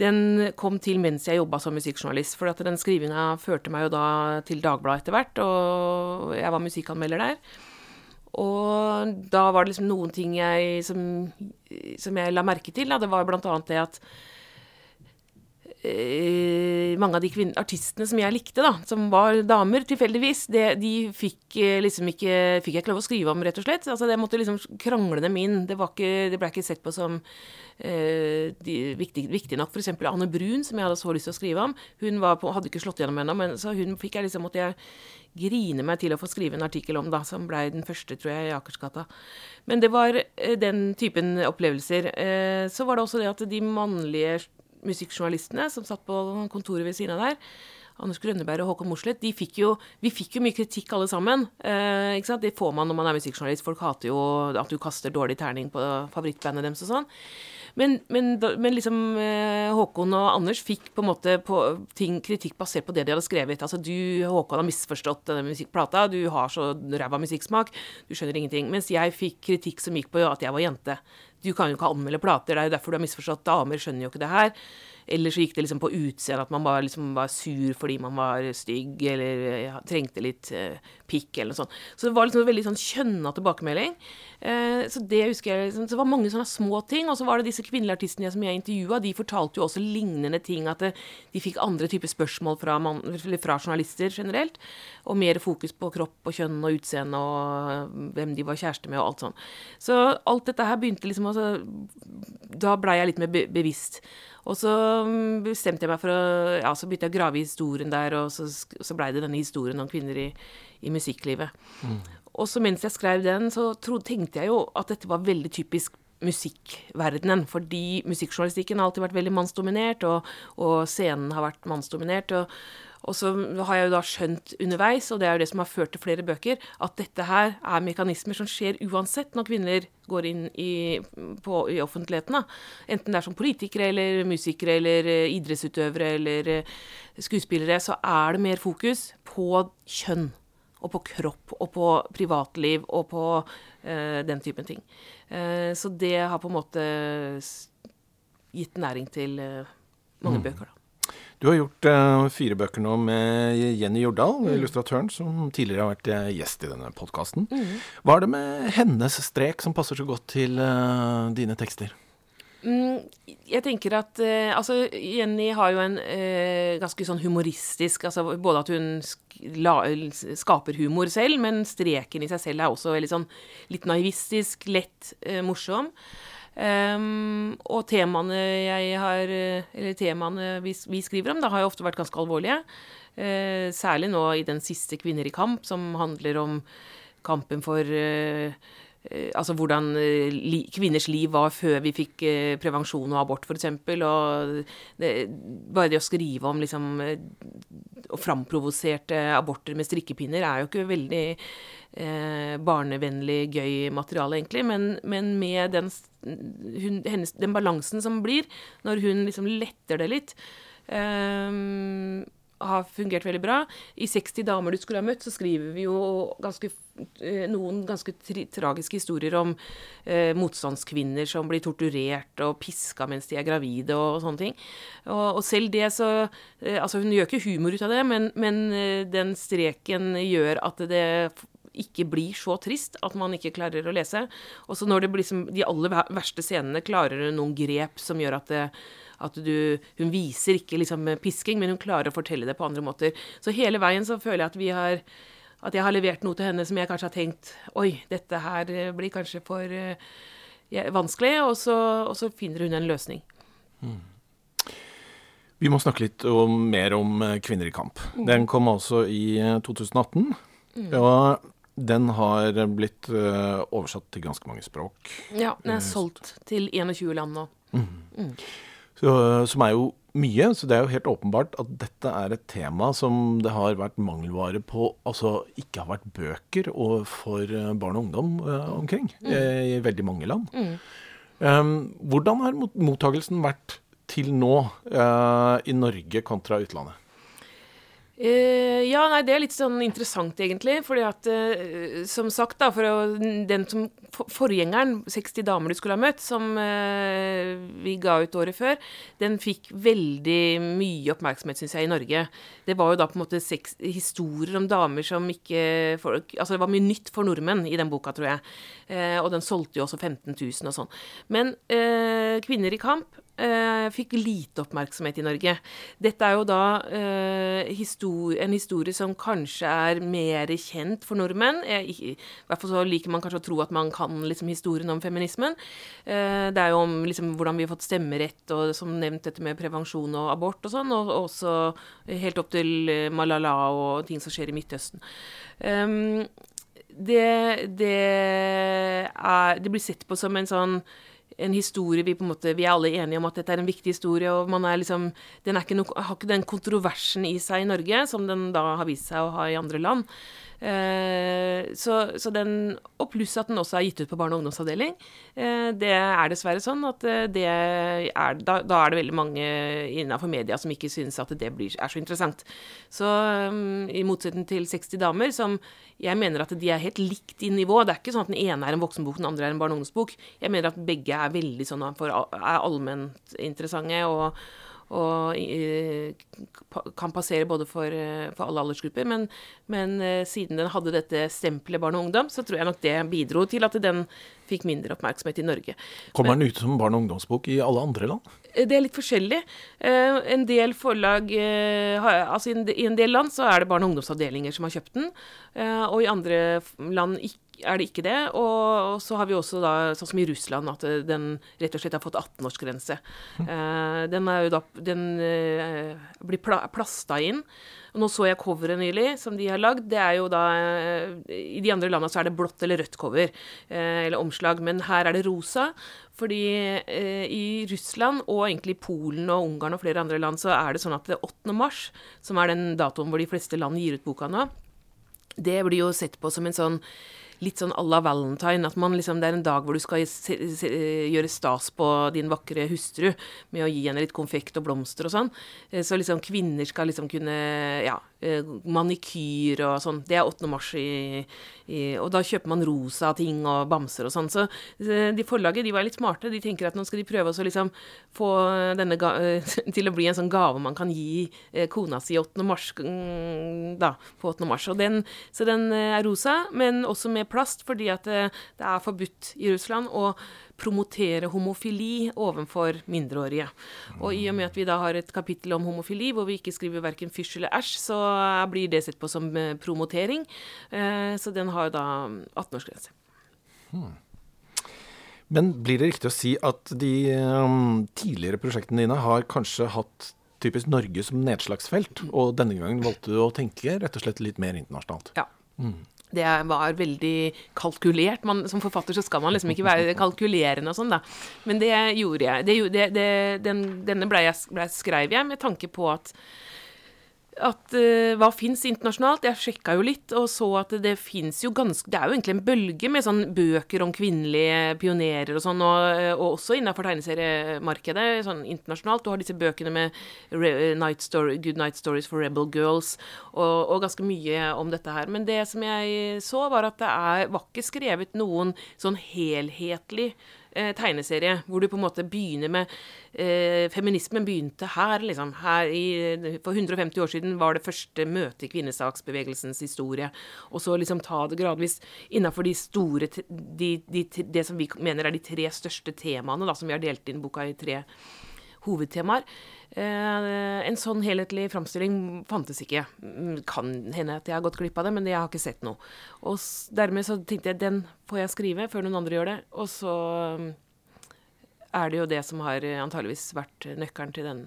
den kom til mens jeg jobba som musikkjournalist. For den skrivinga førte meg jo da til Dagbladet etter hvert, og jeg var musikkanmelder der. Og da var det liksom noen ting jeg, som, som jeg la merke til. Da. Det var annet det at mange av de artistene som jeg likte, da, som var damer tilfeldigvis, det, de fikk eh, liksom ikke Fikk jeg ikke lov å skrive om, rett og slett. Altså, jeg måtte liksom krangle dem inn. Det, ikke, det ble ikke sett på som eh, de, viktig, viktig, nok. F.eks. Anne Brun, som jeg hadde så lyst til å skrive om. Hun på, hadde ikke slått gjennom ennå, men så hun fikk jeg liksom måtte jeg grine meg til å få skrive en artikkel om, da, som blei den første, tror jeg, i Akersgata. Men det var eh, den typen opplevelser. Eh, så var det også det at de mannlige musikkjournalistene som satt på kontoret ved siden av der, Anders Grønneberg og Håkon Mosleth, de fikk jo, vi fikk jo mye kritikk alle sammen. Eh? Det får man når man er musikkjournalist. Folk hater jo at du kaster dårlig terning på favorittbandet deres og sånn. Men, men, men liksom eh, Håkon og Anders fikk på en måte på ting, kritikk basert på det de hadde skrevet. Altså du, Håkon, har misforstått denne musikkplata. Du har så ræva musikksmak. Du skjønner ingenting. Mens jeg fikk kritikk som gikk på at jeg var jente. Du kan jo ikke anmelde plater. Det er jo derfor du har misforstått. Damer skjønner jo ikke det her. Eller så gikk det liksom på utseendet, at man bare liksom var sur fordi man var stygg, eller ja, trengte litt uh, pikk, eller noe sånt. Så det var liksom en veldig sånn kjønna tilbakemelding. Uh, så det husker jeg liksom, Så det var mange sånne små ting. Og så var det disse kvinnelige artistene som jeg intervjua, de fortalte jo også lignende ting. At det, de fikk andre typer spørsmål fra, man, fra, journalister generelt. Og mer fokus på kropp og kjønn og utseende og hvem de var kjæreste med og alt sånn. Så alt dette her begynte liksom altså, Da blei jeg litt mer bevisst. Og så mm, bestemte jeg meg for å Ja, så begynte jeg å grave i historien der, og så, så blei det denne historien om kvinner i, i musikklivet. Mm. Og så mens jeg skrev den, så tro, tenkte jeg jo at dette var veldig typisk musikkverdenen. Fordi musikkjournalistikken har alltid vært veldig mannsdominert, og, og scenen har vært mannsdominert. Og, og så har jeg jo da skjønt underveis, og det er jo det som har ført til flere bøker, at dette her er mekanismer som skjer uansett når kvinner går inn i, på, i offentligheten. Da. Enten det er som politikere eller musikere eller uh, idrettsutøvere eller uh, skuespillere, så er det mer fokus på kjønn. Og på kropp og på privatliv og på uh, den typen ting. så det har på en måte gitt næring til mange mm. bøker, da. Du har gjort uh, fire bøker nå med Jenny Jordal, mm. illustratøren, som tidligere har vært uh, gjest i denne podkasten. Mm. Hva er det med hennes strek som passer så godt til uh, dine tekster? Mm, jeg tenker at uh, Altså, Jenny har jo en eh, ganske sånn humoristisk altså Både at hun sk la, skaper humor selv, men streken i seg selv er også veldig sånn litt naivistisk, lett, eh, morsom. Um, og temaene har temaene vi, vi skriver om, da har jo ofte vært ganske alvorlige. Uh, særlig nå i den siste 'Kvinner i kamp', som handler om kampen for Eh, altså hvordan eh, li, kvinners liv var før vi fikk eh, prevensjon og abort, f.eks. Og bare det å skrive om liksom og framprovoserte aborter med strikkepinner er jo ikke veldig eh, barnevennlig, gøy materiale, egentlig. Men, men med den, hun, hennes, den, balansen som blir, når hun liksom letter det litt eh, har fungert veldig bra. I 60 damer du skulle ha møtt, så skriver vi jo ganske Eh, noen ganske tragiske historier om eh, motstandskvinner som blir torturert og piska mens de er gravide og, og sånne ting. Og, og, selv det så eh, Altså, hun gjør ikke humor ut av det, men, men eh, den streken gjør at det ikke blir så trist at man ikke klarer å lese. Og så når det blir som de aller verste scenene, klarer hun noen grep som gjør at det at du, hun viser ikke liksom pisking, men hun klarer å fortelle det på andre måter. Så hele veien så føler jeg at vi har at jeg har levert noe til henne som jeg kanskje har tenkt Oi, dette her eh, blir kanskje for uh, vanskelig. Og så, og så, finner hun en løsning. Mm. Vi må snakke litt om, mer om eh, Kvinner i kamp. Mm. Den kom altså i 2018. Mm. Og den har blitt oversatt til ganske mange språk. Ja, den er solgt til 21 land nå. Mm. Så, som er jo mye, så det er jo helt åpenbart at dette er et tema som det har vært mangelvare på, altså ikke har vært bøker for eh, barn og ungdom uh, omkring mm. Eh, i veldig mange land. Mm. Um, hvordan har mottagelsen vært til nå uh, i Norge kontra utlandet? Uh, ja, nei, det er litt sånn interessant, egentlig. fordi at, uh, som sagt, da, for å, den som Forgjengeren, 60 damer du skulle ha møtt, som uh, vi ga ut året før, den fikk veldig mye oppmerksomhet, syns jeg, i Norge. Det var jo da på en måte seks, historier om damer som ikke folk Altså, det var mye nytt for nordmenn i den boka, tror jeg. og den solgte jo også 15 000 og sånn. Men Kvinner i kamp Uh, fikk lite oppmerksomhet i Norge. Dette er jo da eh, histori en historie som kanskje er mer kjent for nordmenn. I, I, hvert fall så liker man kanskje å tro at man kan liksom, historien om feminismen. Eh, det er jo om liksom, hvordan vi har fått stemmerett, og som nevnt dette med prevensjon og abort og sånn, og også helt opp til Malala og ting som skjer i Midtøsten. Um, det, det, er, det blir sett på som en sånn en historie vi på en måte, vi er alle enige om at dette er en viktig historie. og man er liksom, Den er ikke no, har ikke den kontroversen i seg i Norge som den da har vist seg å ha i andre land. Eh, så, så, den, Og pluss at den også er gitt ut på barne- og ungdomsavdeling. Eh, det er dessverre sånn at eh, det er, da, da, er det veldig mange innenfor media som ikke synes at det blir, er så interessant. Så um, i motsetning til 60 damer, som jeg mener at de er helt likt i nivå. Det er ikke sånn at den ene er en voksenbok, den andre er en barne- og ungdomsbok. Jeg mener at begge er veldig sånn for, er allment interessante. og og eh, kan passere både for, eh, for alle aldersgrupper. Men, men, eh, siden den hadde dette stempelet barn og ungdom, så tror jeg nok det bidro til at den fikk mindre oppmerksomhet i Norge. Kommer den ut som barn- og ungdomsbok i alle andre land? Det er litt forskjellig. En del forlag Altså i en del land så er det barne- og ungdomsavdelinger som har kjøpt den, og i andre land ikke er det ikke det. Og, så har vi også da, sånn som i Russland, at eh, den rett og slett har fått 18-årsgrense. Mm. Uh, den er jo da Den uh, blir pla plasta inn. Og nå så jeg coveret nylig, som de har lagd. Det er jo da uh, I de andre landene så er det blått eller rødt cover, eller omslag. Men her er det rosa. Fordi i Russland, og egentlig Polen og Ungarn og flere andre land, så er det sånn at det 8. mars, som er den datoen hvor de fleste land gir ut boka nå, det blir jo sett på som en sånn litt sånn à la valentine. At man liksom, det er en dag hvor du skal gjøre stas på din vakre hustru med å gi henne litt konfekt og blomster og sånn. Eh, så liksom kvinner skal liksom kunne Ja, manikyr og sånn. Det er 8. mars i, i, Og da kjøper man rosa ting og bamser og sånn. Så eh, de forlaget de var litt smarte. De tenker at nå skal de prøve å liksom få denne [laughs] til å bli en sånn gave man kan gi kona si 8. mars, mm, da, på 8. mars. Og den, så den er rosa, men også med plast, fordi at det er forbudt i Russland. Og promotere homofili overfor mindreårige. Og i og med at vi da har et kapittel om homofili hvor vi ikke skriver verken fysj eller æsj, så blir det sett på som eh, promotering. Eh, så den har da 18-årsgrense. Hmm. Men blir det riktig å si at de um, tidligere prosjektene dine har kanskje hatt typisk Norge som nedslagsfelt, og denne gangen valgte du å tenke rett og slett litt mer internasjonalt? Ja. Mm. Det var veldig kalkulert. Man, som forfatter så skal man liksom ikke være kalkulerende og sånn, da. Men det gjorde jeg. Det, det, det, den, denne ble jeg, ble skrev jeg med tanke på at at uh, hva fins internasjonalt? Jeg sjekka jo litt og så at det fins jo ganske Det er jo egentlig en bølge med sånn bøker om kvinnelige pionerer og sånn, og, eh, og også innafor tegneseriemarkedet sånn internasjonalt. Du har disse bøkene med night story, Good Night Stories for Rebel Girls og, og, ganske mye om dette her. Men det som jeg så, var at det er, var ikke skrevet noen sånn helhetlig eh, tegneserie, hvor du på en måte begynner med eh, Feminismen begynte her, liksom. Her i, for 150 år siden var det første møtet i kvinnesaksbevegelsens historie. Og så liksom ta det gradvis innafor de store de, de, Det som vi mener er de tre største temaene, da, som vi har delt inn boka i tre hovedtemaer. Eh, en sånn helhetlig framstilling fantes ikke. Mm, kan hende at jeg har gått glipp av det, men jeg har ikke sett noe. Og dermed så tenkte jeg den får jeg skrive før noen andre gjør det. Og så mm, er det jo det som har antageligvis vært nøkkelen til den.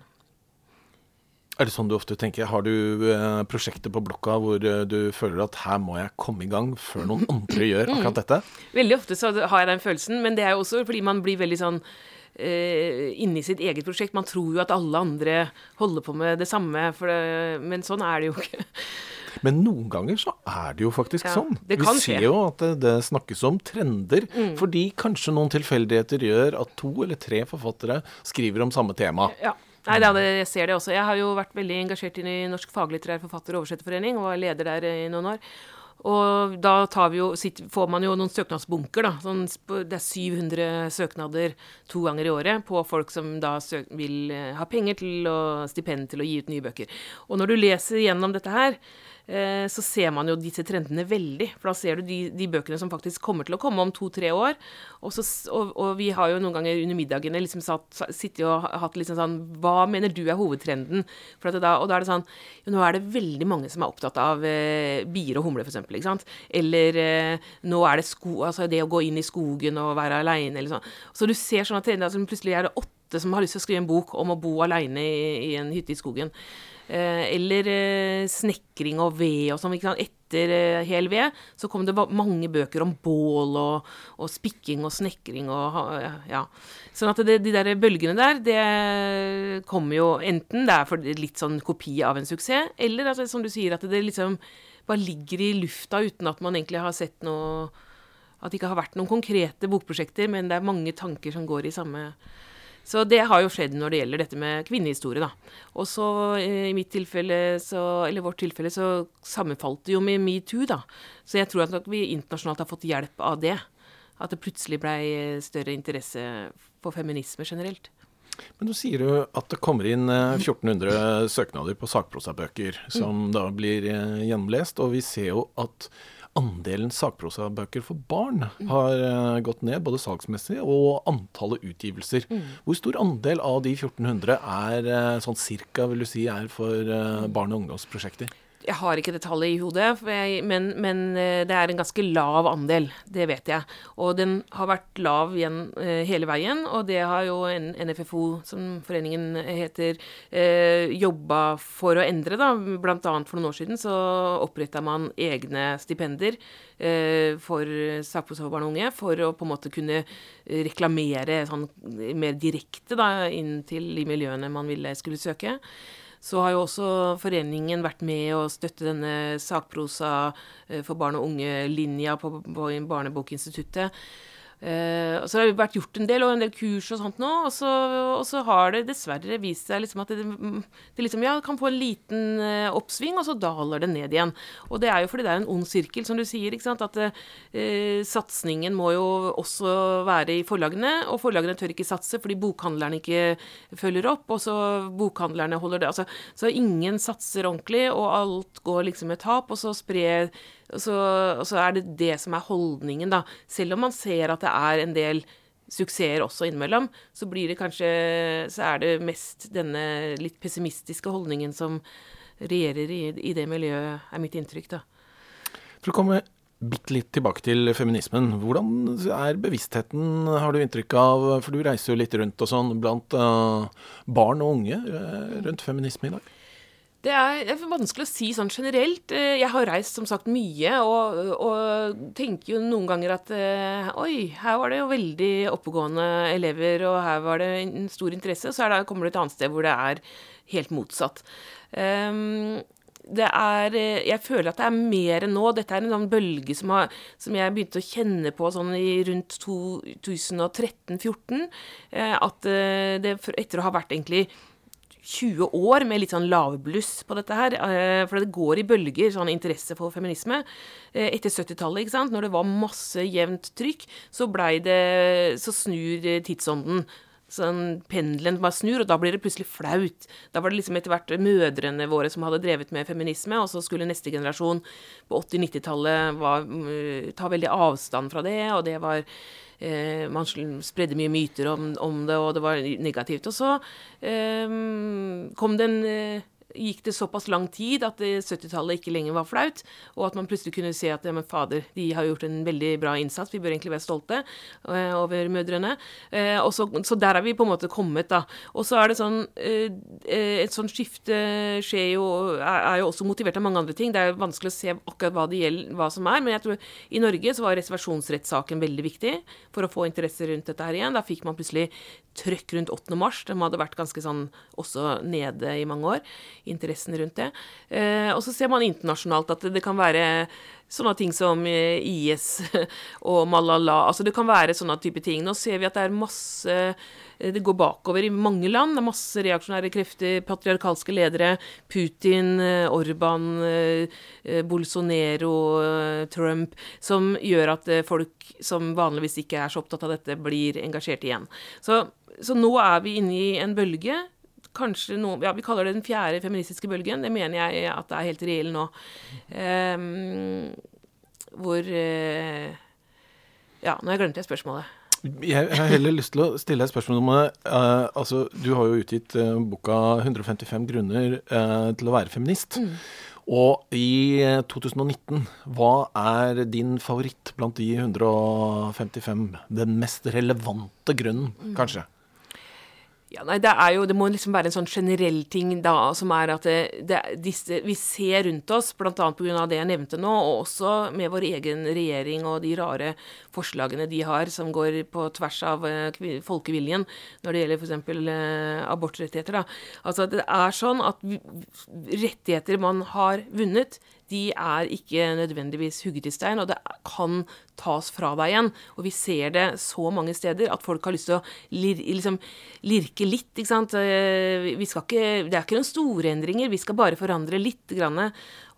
Er det sånn du ofte tenker? Har du eh, prosjekter på blokka hvor eh, du føler at her må jeg komme i gang før noen andre gjør akkurat dette? Veldig ofte så har jeg den følelsen, men det er jo også fordi man blir veldig sånn eh, inni sitt eget prosjekt. Man tror jo at alle andre holder på med det samme, det, men sånn er det jo ikke. Men noen ganger så er det jo faktisk ja, sånn. Vi ser jo at det, det snakkes om trender, mm. fordi kanskje noen tilfeldigheter gjør at to eller tre forfattere skriver om samme tema. Ja. Nei, det, jeg ser det også. Jeg har jo vært veldig engasjert i Norsk faglitterær forfatter- og oversetterforening, og var leder der i noen år. Og da jo, får man jo noen søknadsbunker, da. Sånn, det er 700 søknader to ganger i året på folk som da vil eh, ha penger til og stipend til å gi ut nye bøker. Og når du leser gjennom dette her, så ser man jo disse trendene veldig. For da ser du de, de bøkene som faktisk kommer til å komme om to-tre år. Og, så, og, og, vi har jo noen ganger under middagene liksom satt, sittet og hatt liksom sånn Hva mener du er hovedtrenden? Da, og da er det sånn jo, Nå er det veldig mange som er opptatt av eh, bier og humle, f.eks. Ikke sant? Eller eh, nå er det sko, altså det å gå inn i skogen og være aleine, eller sånn. Så du ser sånne trender. Altså, plutselig er det åtte som har lyst til å skrive en bok om å bo aleine i, i en hytte i skogen. Eh, eller eh, snekring og ved og sånn. Etter eh, hel ved så kom det mange bøker om bål og, og spikking og snekring og ja. Sånn at det, de der bølgene der, det kommer jo enten det er for litt sånn kopi av en suksess, eller altså, som du sier, at det liksom bare ligger i lufta uten at man egentlig har sett noe At det ikke har vært noen konkrete bokprosjekter, men det er mange tanker som går i samme så det har jo skjedd når det gjelder dette med kvinnehistorie, da. Og så eh, i mitt tilfelle, så, eller vårt tilfelle, så sammenfalt det jo med metoo, da. Så jeg tror at vi internasjonalt har fått hjelp av det. At det plutselig blei større interesse for feminisme generelt. Men du sier jo at det kommer inn 1400 eh, søknader på sakprosabøker som mm. da blir eh, gjennomlest, og vi ser jo at andelen sakprosabøker for barn har uh, gått ned, både salgsmessig og antallet utgivelser. Mm. Hvor stor andel av de 1400 er uh, sånn cirka, vil du si, er for uh, barn- og ungdomsprosjekter? Jeg har ikke det tallet i hodet, jeg, men, men, eh, det er en ganske lav andel. Det vet jeg. Og den har vært lav igjen eh, hele veien, og det har jo NFFO, som foreningen heter, eh, jobba for å endre, da. Blant annet for noen år siden så oppretta man egne stipender for sakprosa og unge, for å på en måte kunne reklamere sånn mer direkte da, inn til de miljøene man ville skulle søke. Så har jo også foreningen vært med å støtte denne sakprosa eh, for barn og unge-linja på, på Barnebokinstituttet. Uh, så har det vært gjort en del, og en del kurs og sånt nå. Og så, og så har det dessverre vist seg liksom at det, det liksom, ja, kan få en liten uh, oppsving, og så daler det ned igjen. Og det er jo fordi det er en ond sirkel, som du sier. ikke sant, At uh, satsingen må jo også være i forlagene, og forlagene tør ikke satse fordi bokhandlerne ikke følger opp. Og så bokhandlerne holder det altså, Så ingen satser ordentlig, og alt går liksom med tap, og så sprer og så, så, er det det som er holdningen, da. Selv om man ser at det er en del suksesser også innimellom, så blir det kanskje Så er det mest denne litt pessimistiske holdningen som regjerer i, i det miljøet, er mitt inntrykk, da. For å komme bitte litt tilbake til feminismen. Hvordan er bevisstheten, har du inntrykk av, for du reiser jo litt rundt og sånn, blant uh, barn og unge uh, rundt feminisme i dag? Det er, vanskelig å si sånn generelt. Eh, jeg har reist som sagt mye, og, og tenker jo noen ganger at oi, her var det jo veldig oppegående elever, og her var det en stor interesse. Så det, kommer du et annet sted hvor det er helt motsatt. Um, det er eh, Jeg føler at det er mer enn nå. Dette er en sånn bølge som, har, som jeg begynte å kjenne på sånn i rundt 2013-2014. Eh, at eh, det etter å ha vært egentlig 20 år med litt sånn lavbluss på dette her. For det går i bølger, sånn interesse for feminisme. Etter 70-tallet, ikke sant, når det var masse jevnt trykk, så blei det Så snur tidsånden sånn pendelen bare snur, og da blir det plutselig flaut. Da var det liksom etter hvert mødrene våre som hadde drevet med feminisme, og så skulle neste generasjon på 80-90-tallet mm, ta veldig avstand fra det, og det var eh, Man spredde mye myter om, om, det, og det var negativt. Og så eh, kom det en eh, gikk det såpass lang tid at 70-tallet ikke lenger var flaut, og at man plutselig kunne se at ja, men fader, de har gjort en veldig bra innsats, vi bør egentlig være stolte uh, over mødrene. Og så, så, der har vi på en måte kommet, da. Og så er det sånn uh, Et sånt skifte skjer jo er, jo også motivert av mange andre ting. Det er vanskelig å se akkurat hva det gjelder, hva som er, men jeg tror i Norge så var reservasjonsrettssaken veldig viktig for å få interesse rundt dette her igjen. Da fikk man plutselig trøkk rundt 8. mars. De hadde vært ganske sånn også nede i mange år interessen rundt det. Eh, og så ser man internasjonalt at det, kan være sånne ting som eh, IS [laughs] og Malala. Altså det kan være sånne type ting. Nå ser vi at det er masse eh, Det går bakover i mange land. Det er masse reaksjonære krefter, patriarkalske ledere. Putin, Orban, Bolsonaro, Trump. Som gjør at folk som vanligvis ikke er så opptatt av dette, blir engasjert igjen. Så, så nå er vi inne i en bølge kanskje noe Ja, vi kaller det den fjerde feministiske bølgen. Det mener jeg at det er helt reell nå. Um, hvor uh, Ja, nå har jeg glemt det spørsmålet. Jeg har heller lyst til å stille deg spørsmål om uh, altså, Du har jo utgitt uh, boka 155 grunner uh, til å være feminist. Mm. Og i 2019, hva er din favoritt blant de 155? Den mest relevante grunnen, mm. kanskje? Ja, nei, det jo Det må liksom være en sånn generell ting da, som er at det, det, disse, vi ser rundt oss, bl.a. pga. det jeg nevnte nå, og også med vår egen regjering og de rare forslagene de har som går på tvers av uh, folkeviljen når det gjelder f.eks. Eh, abortrettigheter. Da. Altså Det er sånn at rettigheter man har vunnet, de er ikke nødvendigvis hugget i stein, og det kan tas fra deg igjen. Og vi ser det så mange steder at folk har lyst til å lir, liksom, lirke litt. ikke sant? Eh, ikke, det er ikke noen store endringer, vi skal bare forandre litt. Grann.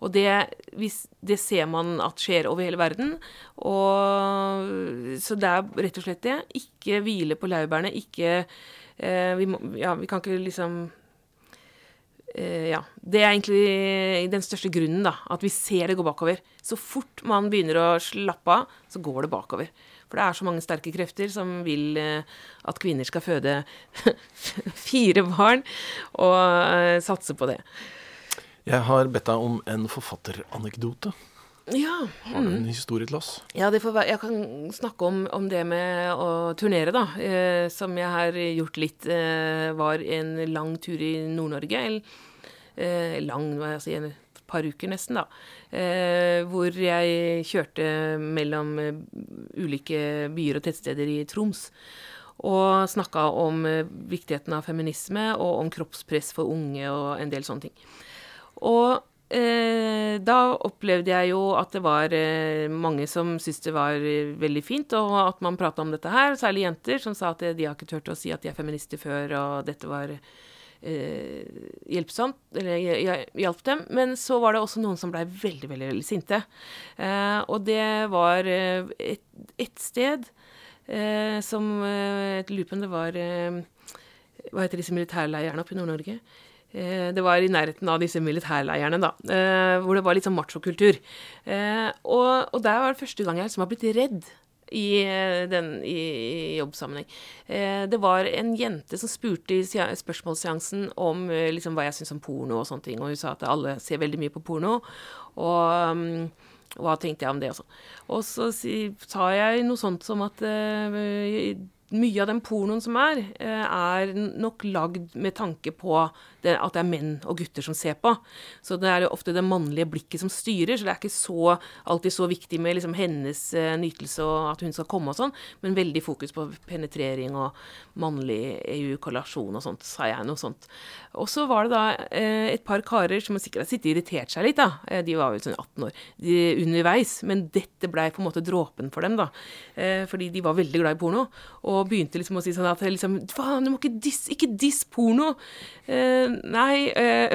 Og det, det, ser man at skjer over hele verden. Og, så det er rett og slett det. Ikke hvile på laurbærene. Ikke eh, vi, må, ja, vi kan ikke liksom ja. Det er egentlig den største grunnen, da. At vi ser det gå bakover. Så fort man begynner å slappe av, så går det bakover. For det er så mange sterke krefter som vil uh, at kvinner skal føde [laughs] fire barn, og uh, satse på det. Jeg har bedt deg om en forfatteranekdote. Ja. Mm. Har du en mm. historie til oss? Ja, være, jeg kan snakke om, om, det med å turnere, da. Eh, som jeg har gjort litt. Eh, var en lang tur i Nord-Norge. Eh, lang, hva jeg si, et par uker nesten, da. Eh, hvor jeg kjørte mellom eh, ulike byer og tettsteder i Troms. Og snakka om eh, viktigheten av feminisme og om kroppspress for unge og en del sånne ting. Og da opplevde jeg jo at det var eh, mange som syntes det var eh, veldig fint, og at man prata om dette her, særlig jenter, som sa at de har ikke turt å si at de er feminister før, og dette var eh, hjelpsomt, eller hjalp dem. Men så var det også noen som blei veldig, veldig, veldig sinte. Eh, og det var eh, et, et, sted som Jeg lurer på om det var Hva heter disse militærleirene oppe i Nord-Norge? Eh, det var i nærheten av disse militærleirene, da, eh, hvor det var litt sånn machokultur. Eh, og, og der var det første gang jeg liksom har blitt redd i, den, i, jobbsammenheng. Det var en jente som spurte i spørsmålsseansen om liksom, hva jeg syns om porno og sånne ting, og hun sa at alle ser veldig mye på porno. Og hva tenkte jeg om det også. Og så sa jeg noe sånt som at uh, mye av den pornoen som er, er nok lagd med tanke på det, at det er menn og gutter som ser på. Så det er jo ofte det mannlige blikket som styrer, så det er ikke så, alltid så viktig med liksom hennes uh, nytelse og at hun skal komme og sånn, men veldig fokus på penetrering og mannlig eukalasjon og sånt, sa jeg noe sånt. Og så var det da uh, et par karer som sikkert har sittet irritert seg litt, da. Uh, de var jo sånn 18 år de, underveis, men dette blei på en måte dråpen for dem, da. fordi de var veldig glad i porno. og begynte liksom å si sånn at liksom, Faen, du må ikke diss, ikke diss porno. Uh, nei Eh,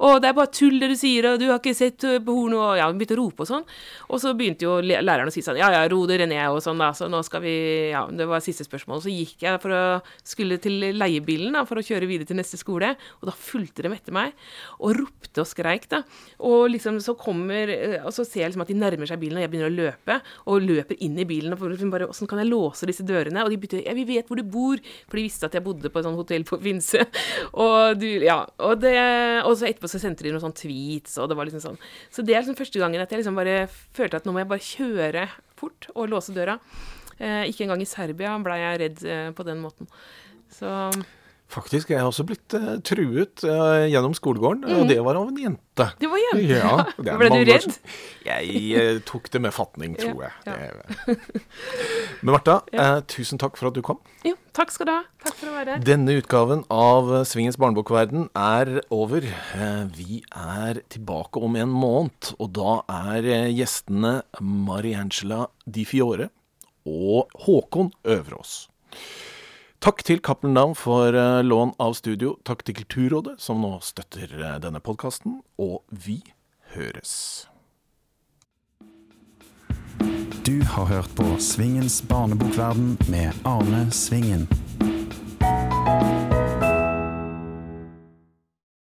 Og [laughs] det er bare tull det du sier, og du har ikke sett eh, porno Og ja, hun begynte å rope og sånn. Og så begynte jo læreren å si sånn Ja, ja, ro dere ned og sånn, da. Så nå skal vi Ja, det var siste spørsmål. Så gikk jeg for å skulle til leiebilen da, for å kjøre videre til neste skole, og da fulgte de etter meg og ropte og skreik, da. Og liksom så kommer Og så ser jeg liksom at de nærmer seg bilen, og jeg begynner å løpe, og løper inn i bilen og liksom bare Åssen kan jeg låse disse dørene? Og de begynte ja, vi vet hvor du bor, for de visste at jeg bodde på et sånt hotell på Finse. [laughs] og, du, ja, og, det, og så etterpå så sendte de noen sånn tweets, og det var liksom sånn. Så det er liksom første gangen at jeg liksom bare følte at nå må jeg bare kjøre fort og låse døra. Eh, ikke engang i Serbia blei jeg redd eh, på den måten. Så Faktisk, jeg har også blitt uh, truet uh, gjennom skolegården, mm. og det var av en jente. Det var jente? Ja, det Ble du redd? Jeg uh, tok det med fatning, tror ja, jeg. Ja. Men Marta, tusen takk for at du kom. Jo, takk skal du ha. Takk for å være her. Denne utgaven av Svingens barnebokverden er over. vi er tilbake om en måned, og da er gjestene Mariangela Di Fiore og Håkon Øverås. Takk til Cappelen Down for uh, lån av studio. Takk til Kulturrådet, som nå støtter uh, denne podkasten. Og vi høres. Du har hørt på Svingens barnebokverden med Arne Svingen.